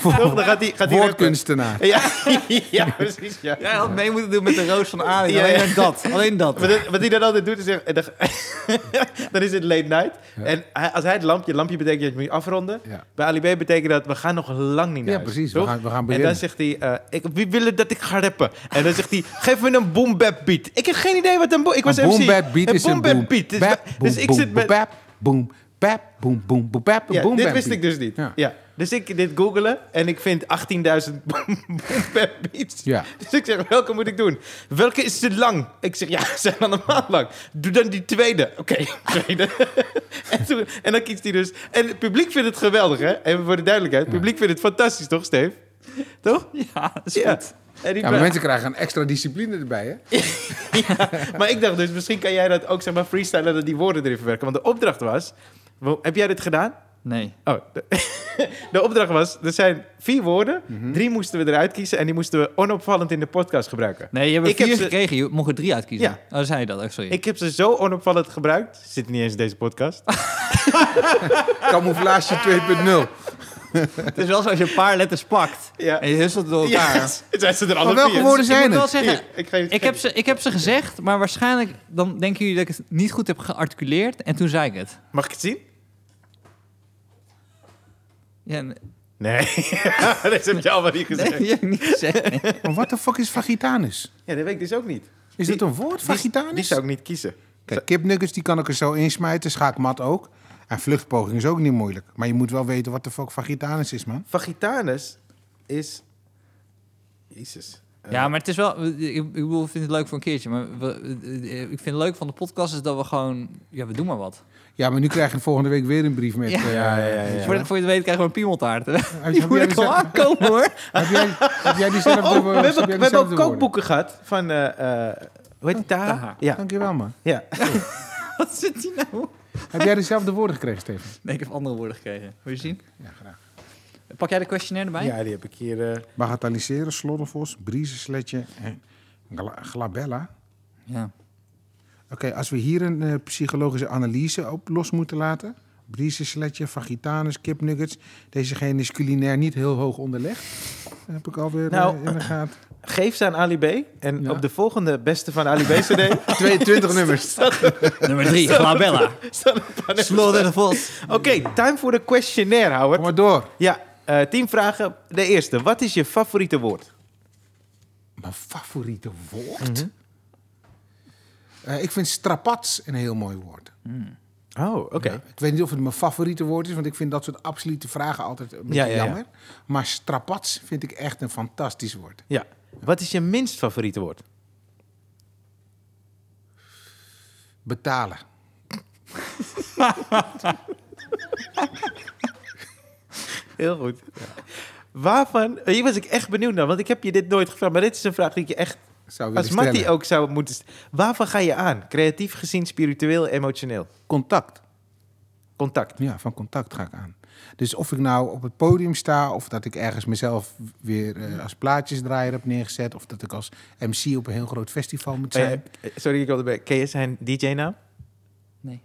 Toch? Dan gaat hij, gaat hij rappen. woordkunstenaar. Ja, ja, precies. Ja. Jij had mee moeten doen met de roos van Ali. Ja, Alleen ja. dat. Alleen dat. Wat, wat hij dan altijd doet, is zeggen, en dan, dan is het late night. En als hij het lampje, lampje betekent dat je moet afronden. Ja. Bij Ali B betekent dat we gaan nog lang niet naar Ja, huis, precies. We gaan, we gaan En beginnen. dan zegt hij, eh, ik, wie willen dat ik ga rappen? En dan zegt hij, geef me een boom bap beat. Ik heb geen idee wat een boom... Ik was een boom MC. Beat is boom een bap boom. beat. Dus, dus ik zit met... bap, boom, bap, boom, boom, boom, bap, Ja, boom, dit wist ik dus niet. Ja. Dus ik dit googelen en ik vind 18.000 boom bap beats. Ja. Dus ik zeg, welke moet ik doen? Welke is te lang? Ik zeg, ja, ze zijn allemaal lang. Doe dan die tweede. Oké, tweede. en, toen, en dan kiest hij dus... En het publiek vindt het geweldig, hè? Even voor de duidelijkheid. Het publiek vindt het fantastisch, toch, Steve? Toch? Ja, dat is Ja. goed. En die Ja, maar mensen krijgen een extra discipline erbij, hè? maar ik dacht dus, misschien kan jij dat ook zeg maar freestylen dat die woorden erin verwerken. Want de opdracht was, Heb jij dit gedaan? Nee. Oh, de, de opdracht was, er zijn vier woorden. Mhm. Drie moesten we eruit kiezen en die moesten we onopvallend in de podcast gebruiken. Nee, je hebt Ik er heb vier ze- gekregen. Je mocht er drie uitkiezen. Ja. Oh, zei je dat? Oh, sorry. Ik heb ze zo onopvallend gebruikt. Zit niet eens in deze podcast. Camouflage 2.0. Het is wel zo als je een paar letters pakt Ja. en je husselt door elkaar. Ja, zijn ze er alle Maar welke vier. woorden Ik zijn moet wel het? zeggen, Hier, ik, geef, ik heb, ze, ik heb ze gezegd, maar waarschijnlijk dan denken jullie dat ik het niet goed heb gearticuleerd en toen zei ik het. Mag ik het zien? Ja, Nee, deze heb je allemaal niet gezegd. nee, heb ik niet gezegd. Maar wat de fuck is vagitanus? Ja, dat weet ik dus ook niet. Is Die- dat een woord, Die, vagitanus? die zou ik niet kiezen. Kijk, kipnuggets die kan ik er zo insmijten, schaakmat ook. En vluchtpoging is ook niet moeilijk. Maar je moet wel weten wat de fuck vagitanus is, man. Vagitanus is... Jezus. Eh, Ja, maar het is wel... Ik, ik bedoel, ik vind het leuk voor een keertje. Maar we, eh, ik vind het leuk van de podcast is dat we gewoon... Ja, we doen maar wat. Ja, maar nu krijg je volgende week weer een brief met... Ja. eh, Ja, ja, ja, ja. Voor, je- voor je het weet krijgen we een piemeltaart. Heb, Die heb moet ik dezelfde- aankomen, hoor. heb, jij, heb jij diezelfde Oh, we hebben, we hebben ook kookboeken gehad van... eh eh hoe heet die? Taha? Taha. Ja, Dankjewel, man. ja. Wat zit hier nou? Heb jij dezelfde woorden gekregen, Steven? Nee, ik heb andere woorden gekregen. Wil je zien? Ja, graag. Pak jij de questionnaire erbij? ja, die heb ik hier... eh, Bagatelliseren, sloddervos, briezensletje en gla- glabella. Ja. Oké, als we hier een eh, psychologische analyse op los moeten laten. Briezensletje, vagitanus, kipnuggets. Dezegene is culinair niet heel hoog onderlegd. Dat heb ik alweer Nou, eh, in de gaten. Geef ze aan Ali B. En Ja. op de volgende beste van Ali B CD... 22 nummers. Nummer drie, Glabella. en de Vos. Oké, time voor de questionnaire, Howard. Kom maar door. Ja, eh tien vragen. De eerste. Wat is je favoriete woord? Mijn favoriete woord? Eh, ik vind strapats een heel mooi woord. Oh, oké. Ja, ik weet niet of het mijn favoriete woord is, want ik vind dat soort absolute vragen altijd een beetje Ja, ja, ja. jammer. Maar strapats vind ik echt een fantastisch woord. Ja. Wat is je minst favoriete woord? Betalen. Heel goed. Waarvan, hier was ik echt benieuwd naar, want ik heb je dit nooit gevraagd, maar dit is een vraag die ik je echt, Zou als Mattie stellen. ook zou moeten... st- Waarvan ga je aan? Creatief gezien, spiritueel, emotioneel? Contact. Contact. Ja, van contact ga ik aan. Dus of ik nou op het podium sta, of dat ik ergens mezelf weer eh, als plaatjesdraaier heb neergezet, of dat ik als MC op een heel groot festival moet zijn. Eh, eh, sorry, ik wilde bij. Ken je zijn DJ-naam? Nee,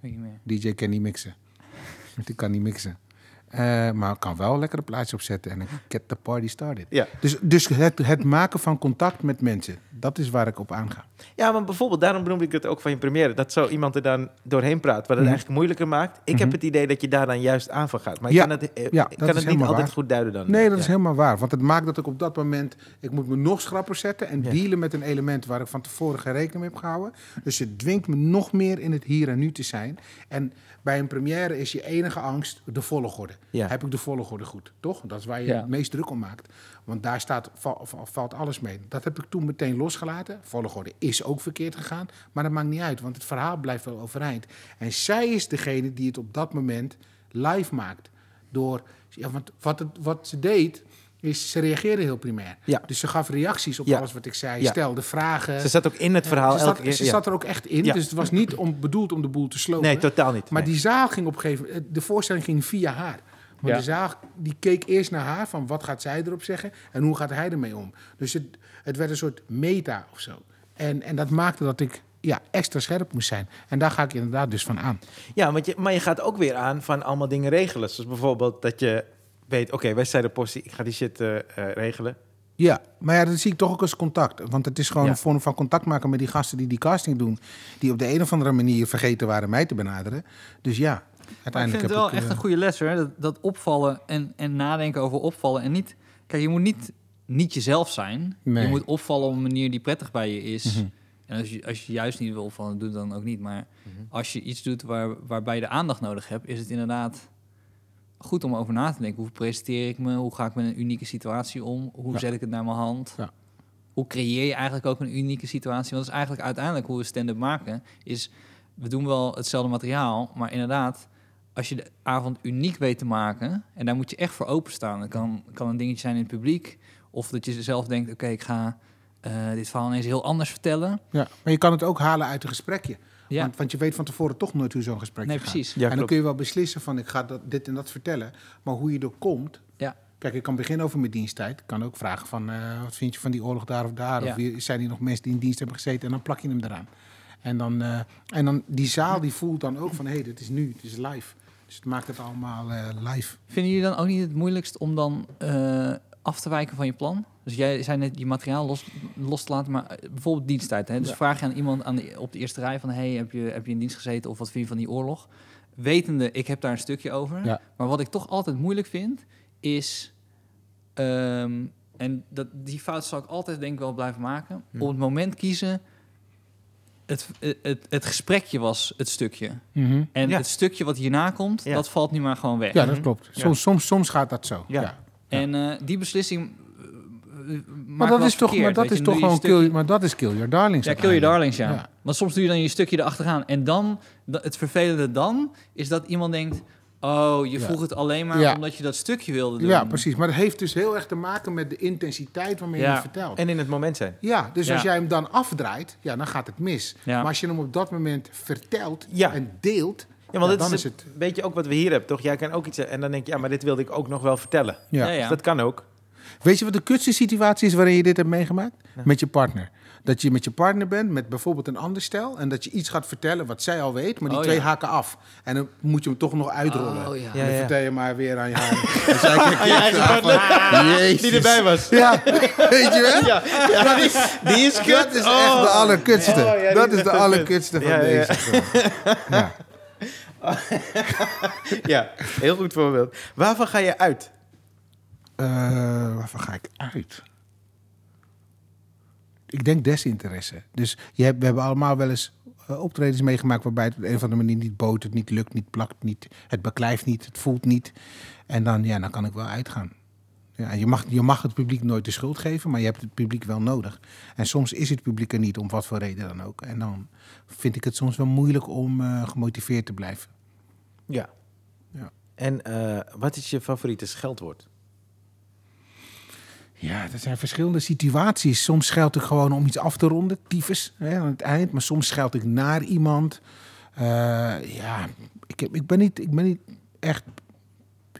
weet niet meer. DJ kan niet mixen. Die kan niet mixen. Eh, maar ik kan wel lekker een plaatje opzetten en get the party started. Ja. Dus, dus het, het maken van contact met mensen, dat is waar ik op aanga. Ja, maar bijvoorbeeld, daarom benoemde ik het ook van je première. Dat zo iemand er dan doorheen praat, wat het Mhm. eigenlijk moeilijker maakt. Ik heb Mhm. het idee dat je daar dan juist aan van gaat. Maar Ja, ik kan het, eh, ja, ik dat kan het niet altijd waar. goed duiden dan. Nee, dat is helemaal waar. Want het maakt dat ik op dat moment... Ik moet me nog schrapper zetten en dealen met een element... waar ik van tevoren geen rekening mee heb gehouden. Dus het dwingt me nog meer in het hier en nu te zijn. En bij een première is je enige angst de volgorde. Ja. Heb ik de volgorde goed, toch? Dat is waar je Ja. het meest druk om maakt. Want daar staat, val- val- valt alles mee. Dat heb ik toen meteen losgelaten. Volgorde is ook verkeerd gegaan. Maar dat maakt niet uit, want het verhaal blijft wel overeind. En zij is degene die het op dat moment live maakt. Door, ja, want wat, het, wat ze deed, is ze reageerde heel primair. Ja. Dus ze gaf reacties op Ja. alles wat ik zei. Ja. Stelde vragen. Ze zat ook in het verhaal ze elke zat, keer. ze ja. zat er ook echt in. Ja. Dus het was niet om, bedoeld om de boel te slopen. Nee, totaal niet. Maar Nee. die zaal ging op een gegeven moment... De voorstelling ging via haar. Want Ja. de zaal die keek eerst naar haar van wat gaat zij erop zeggen en hoe gaat hij ermee om. Dus het, het werd een soort meta of zo. En, en dat maakte dat ik ja, extra scherp moest zijn. En daar ga ik inderdaad dus van aan. Ja, want je, maar je gaat ook weer aan van allemaal dingen regelen. Zoals bijvoorbeeld dat je weet, oké, wij zijn de postie, ik ga die shit eh, eh, regelen. Ja, maar ja, dat zie ik toch ook als contact. Want het is gewoon Ja. een vorm van contact maken met die gasten die die casting doen. Die op de een of andere manier vergeten waren mij te benaderen. Dus ja, Ik vind het wel ik... echt eh, een goede les hoor. Dat, dat opvallen en, en nadenken over opvallen. En niet, kijk, je moet niet, niet jezelf zijn. Nee. Je moet opvallen op een manier die prettig bij je is. Mhm. En als je, als je juist niet wil opvallen, doe het dan ook niet. Maar als je iets doet waar, waarbij je de aandacht nodig hebt, is het inderdaad goed om over na te denken. Hoe presenteer ik me? Hoe ga ik met een unieke situatie om? Hoe Ja. zet ik het naar mijn hand? Ja. Hoe creëer je eigenlijk ook een unieke situatie? Want dat is eigenlijk uiteindelijk hoe we stand-up maken. Is we doen wel hetzelfde materiaal, maar inderdaad, als je de avond uniek weet te maken, en daar moet je echt voor openstaan. Dat kan, kan een dingetje zijn in het publiek, of dat je zelf denkt, oké, ik ga eh, dit verhaal ineens heel anders vertellen. Ja, maar je kan het ook halen uit een gesprekje. Ja. Want, want je weet van tevoren toch nooit hoe zo'n gesprek Nee, gaat. precies. Ja, en dan klopt. kun je wel beslissen van ik ga dat, dit en dat vertellen. Maar hoe je er komt... Ja. Kijk, ik kan beginnen over mijn diensttijd. Ik kan ook vragen van eh, wat vind je van die oorlog daar of daar? Ja. Of wie- zijn er nog mensen die in dienst hebben gezeten? En dan plak je hem eraan. En dan, eh, en dan die zaal die voelt dan ook van hé, hey, dit is nu, het is live. Dus het maakt het allemaal eh, live. Vinden jullie dan ook niet het moeilijkst om dan eh, af te wijken van je plan? Dus jij zei net je materiaal los, los te laten, maar eh, bijvoorbeeld diensttijd. Hè? Dus Ja. vraag je aan iemand aan de, op de eerste rij van... hey, heb je, heb je in dienst gezeten of wat vind je van die oorlog? Wetende, ik heb daar een stukje over. Ja. Maar wat ik toch altijd moeilijk vind, is... ehm, en dat, die fout zal ik altijd denk ik wel blijven maken. Hm. Op het moment kiezen... Het, het, het, gesprekje was het stukje. En Ja. het stukje wat hierna komt, Ja. dat valt nu maar gewoon weg. Ja, dat Mhm. klopt. Ja. Soms, soms, soms gaat dat zo. Ja. Ja. En eh, die beslissing. uh, Maar dat is toch, maar dat is toch gewoon kill, maar dat is kill your darlings. Ja, kill your darlings, ja. Ja. Want soms doe je dan je stukje erachteraan. En dan, da- het vervelende dan, is dat iemand denkt... Oh, je Ja. vroeg het alleen maar Ja. omdat je dat stukje wilde doen. Ja, precies. Maar het heeft dus heel erg te maken met de intensiteit waarmee je Ja. het vertelt. En in het moment zijn. Ja, dus Ja. als jij hem dan afdraait, ja, dan gaat het mis. Ja. Maar als je hem op dat moment vertelt Ja. en deelt, Ja, want Ja, dat dan is, is het weet je ook wat we hier hebben, toch? Jij kan ook iets en dan denk je, ja, maar dit wilde ik ook nog wel vertellen. ja. Ja, ja. Dus dat kan ook. Weet je wat de kutste situatie is waarin je dit hebt meegemaakt? Met je partner. Dat je met je partner bent, met bijvoorbeeld een ander stel... en dat je iets gaat vertellen wat zij al weet, maar die Oh, twee ja. haken af. En dan moet je hem toch nog uitrollen. Oh, ja. En dan ja. vertel je maar weer aan je haar. En zij kijkt. Die erbij was. Ja, weet je wel? Ja, ja die, is, die is kut. Dat is echt Oh. de allerkutste. Oh, ja, die dat is de allerkutste van deze. Ja. Ja, heel goed voorbeeld. Waarvan ga je uit? Eh, waarvan ga ik uit? Ik denk desinteresse. Dus je hebt, we hebben allemaal wel eens eh, optredens meegemaakt waarbij het op de een of andere manier niet botert, niet lukt, niet plakt, niet, het beklijft niet, het voelt niet. En dan, ja, dan kan ik wel uitgaan. Ja, je, mag, je mag het publiek nooit de schuld geven, maar je hebt het publiek wel nodig. En soms is het publiek er niet, om wat voor reden dan ook. En dan vind ik het soms wel moeilijk om eh, gemotiveerd te blijven. Ja. Ja. En eh, wat is je favoriete scheldwoord? Ja, dat zijn verschillende situaties. Soms scheld ik gewoon om iets af te ronden, tyfus, hè, aan het eind. Maar soms scheld ik naar iemand. Eh, ja, ik, heb, ik, ben niet, ik ben niet echt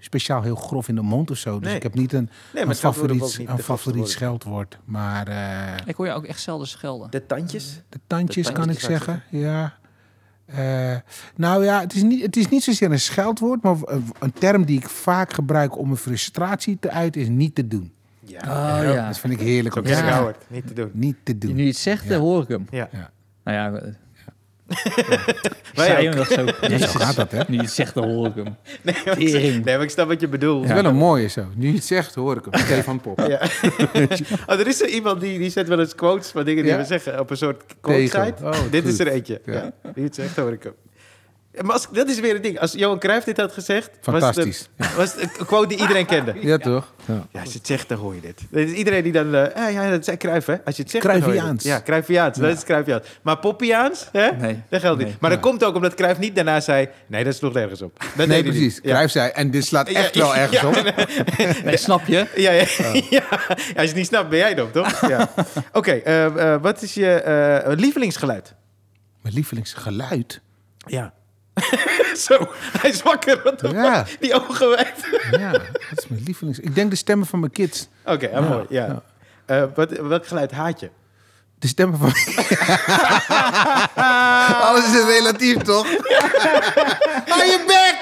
speciaal heel grof in de mond of zo. Dus Nee. ik heb niet een, Nee, maar favoriet, een favoriet scheldwoord. Maar eh, Ik hoor je ook echt zelden schelden. De tandjes? de tandjes De kan ik tandjes, zou ik zeggen, ja. Eh, nou ja, het is, niet, het is niet zozeer een scheldwoord, maar een, een term die ik vaak gebruik om een frustratie te uiten, is niet te doen. Ja. Oh ja. Dat vind ik heerlijk. Howard. Niet te doen. Niet te doen. Nu je het zegt, Ja. dan hoor ik hem. Ja. Ja. Nou ja, Wij ook. hem dat zo. Ja, zo gaat dat, hè? Nu je het zegt, dan hoor ik hem. Nee, maar, Tering. nee, maar ik snap wat je bedoelt. Het is wel een mooie zo. Nu je het zegt, hoor ik hem. Stefan Pop. Ja. oh, er is er iemand die, die zet wel eens quotes van dingen die Ja? we zeggen op een soort quote Tegel. site. Oh, Dit goed. is er eentje. Ja. Ja. Die het zegt, hoor ik hem. Ja, Maar als, dat is weer het ding. Als Johan Cruijff dit had gezegd, Fantastisch. was het, was het een quote die iedereen kende. Ja, toch? Ja. Ja, als je het zegt, dan hoor je dit. Iedereen die dan... eh, ah, ja, dat zei Cruijff, hè? Als je het zegt, dan hoor je Cruyffiaans. dit. Ja, Cruijffiaans. Dat is Cruijffiaans. Maar Poppiaans, hè? Nee. Dat geldt niet. Nee. Maar dat komt ook omdat Cruijff niet daarna zei... Nee, dat sloeg nergens op. Dat Nee, precies. Ja. Cruijff zei, en dit slaat echt Ja, wel ergens ja, op. Nee, snap je? Ja, ja, ja. Als je het niet snapt, ben jij dan, toch? Ja. Oké, eh, eh, wat is je eh, lievelingsgeluid? Mijn lievelingsgeluid? Ja. Zo, hij is wakker. Wat Ja. fuck? Die ogen wijd. Ja, dat is mijn lievelings... Ik denk de stemmen van mijn kids. Oké, ja, mooi. Ja. Ja. Eh, wat, welk geluid haat je? De stemmen van... Alles is relatief, toch? Hou je bek!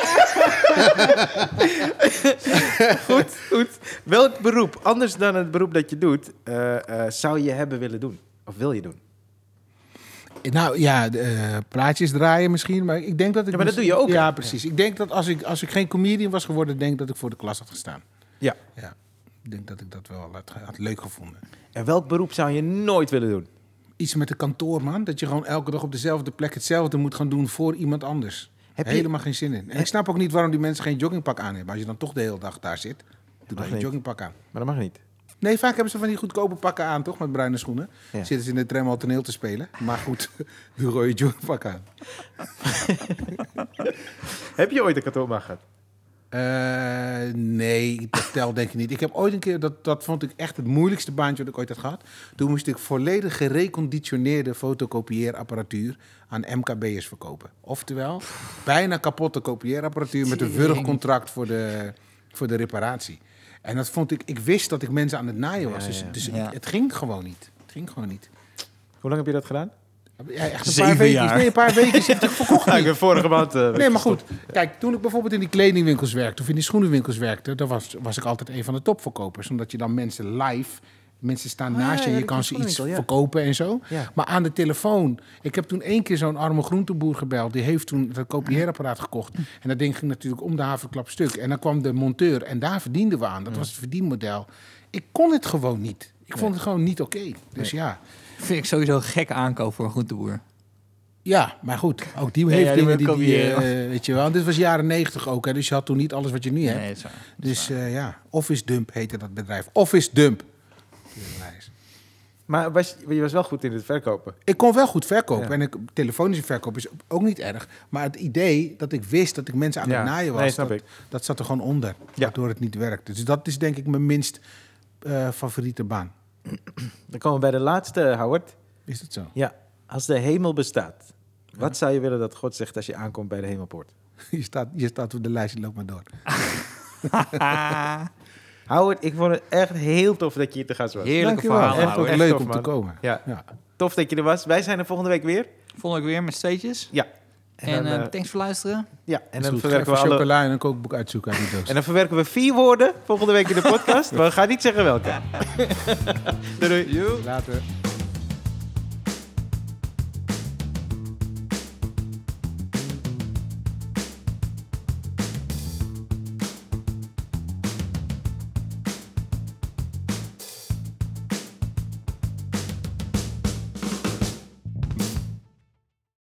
Goed, goed. Welk beroep, anders dan het beroep dat je doet, eh, eh, zou je hebben willen doen? Of wil je doen? Nou ja, eh, plaatjes draaien misschien, maar ik denk dat ik... Ja, maar dat doe je ook, Ja, hè? precies. Ik denk dat als ik, als ik geen comedian was geworden, denk dat ik voor de klas had gestaan. Ja. Ja, ik denk dat ik dat wel had, had leuk gevonden. En welk beroep zou je nooit willen doen? Iets met de kantoorman, dat je gewoon elke dag op dezelfde plek hetzelfde moet gaan doen voor iemand anders. Heb je- Helemaal geen zin in. En ik snap ook niet waarom die mensen geen joggingpak aan hebben. Als je dan toch de hele dag daar zit, doe dan Mag een niet. joggingpak aan. Maar dat mag niet. Nee, vaak hebben ze van die goedkope pakken aan, toch? Met bruine schoenen. Ja. Zitten ze in de tram al toneel te spelen. Maar goed, doe rode joggingpak aan. Heb je ooit een kantoorman gehad? Eh, nee, dat telt denk ik niet. Ik heb ooit een keer, dat, dat vond ik echt het moeilijkste baantje wat ik ooit had gehad. Toen moest ik volledig gereconditioneerde fotocopieerapparatuur aan MKB'ers verkopen. Oftewel, bijna kapotte kopieerapparatuur met een wurgcontract voor de, voor de reparatie. En dat vond ik, ik wist dat ik mensen aan het naaien was. Ja, dus ja. dus Ja. het ging gewoon niet. Het ging gewoon niet. Hoe lang heb je dat gedaan? Ja, echt een Zeven paar weken. jaar. Nee, een paar weken. zit ik verkocht Ja, ik ben vorige maand... eh, Nee, maar goed. Kijk, toen ik bijvoorbeeld in die kledingwinkels werkte of in die schoenenwinkels werkte, dan was, was ik altijd een van de topverkopers. Omdat je dan mensen live, mensen staan Ah, naast je en je kan ze iets verkopen en zo. Maar aan de telefoon, ik heb toen één keer zo'n arme groenteboer gebeld. Die heeft toen het kopieerapparaat gekocht. En dat ding ging natuurlijk om de haverklap stuk. En dan kwam de monteur en daar verdienden we aan. Dat was het verdienmodel. Ik kon het gewoon niet. Ik vond het gewoon niet oké. Dus ja. Vind ik sowieso een gekke aankoop voor een groenteboer. Ja, maar goed, ook die heeft ja, die dingen die, die eh, weet je wel. Dit was jaren negentig ook, hè, dus je had toen niet alles wat je nu hebt. Nee, dat. Dus eh, ja, Office Dump heette dat bedrijf. Office Dump. Nice. Maar was, je was wel goed in het verkopen. Ik kon wel goed verkopen. Ja. En ik, telefonische verkoop is ook niet erg. Maar het idee dat ik wist dat ik mensen aan Ja. het naaien was, Nee, snap dat, ik. dat zat er gewoon onder. Ja. Waardoor het niet werkte. Dus dat is denk ik mijn minst eh, favoriete baan. Dan komen we bij de laatste, Howard. Is dat zo? Ja, als de hemel bestaat, wat zou je willen dat God zegt als je aankomt bij de hemelpoort? Je staat, je staat op de lijst, loop maar door. Howard, ik vond het echt heel tof dat je hier te gast was. Heerlijke Dankjewel. verhalen. Echt leuk tof, om te komen. Ja. Ja. Tof dat je er was. Wij zijn er volgende week weer. Volgende week weer met steetjes. Ja. En, dan, eh, thanks voor luisteren. ja, en dan dan verwerken we alle... chocola en een kookboek uitzoeken uit die doos. En dan verwerken we vier woorden volgende week in de podcast. maar we gaan niet zeggen welke. doei doei. Later.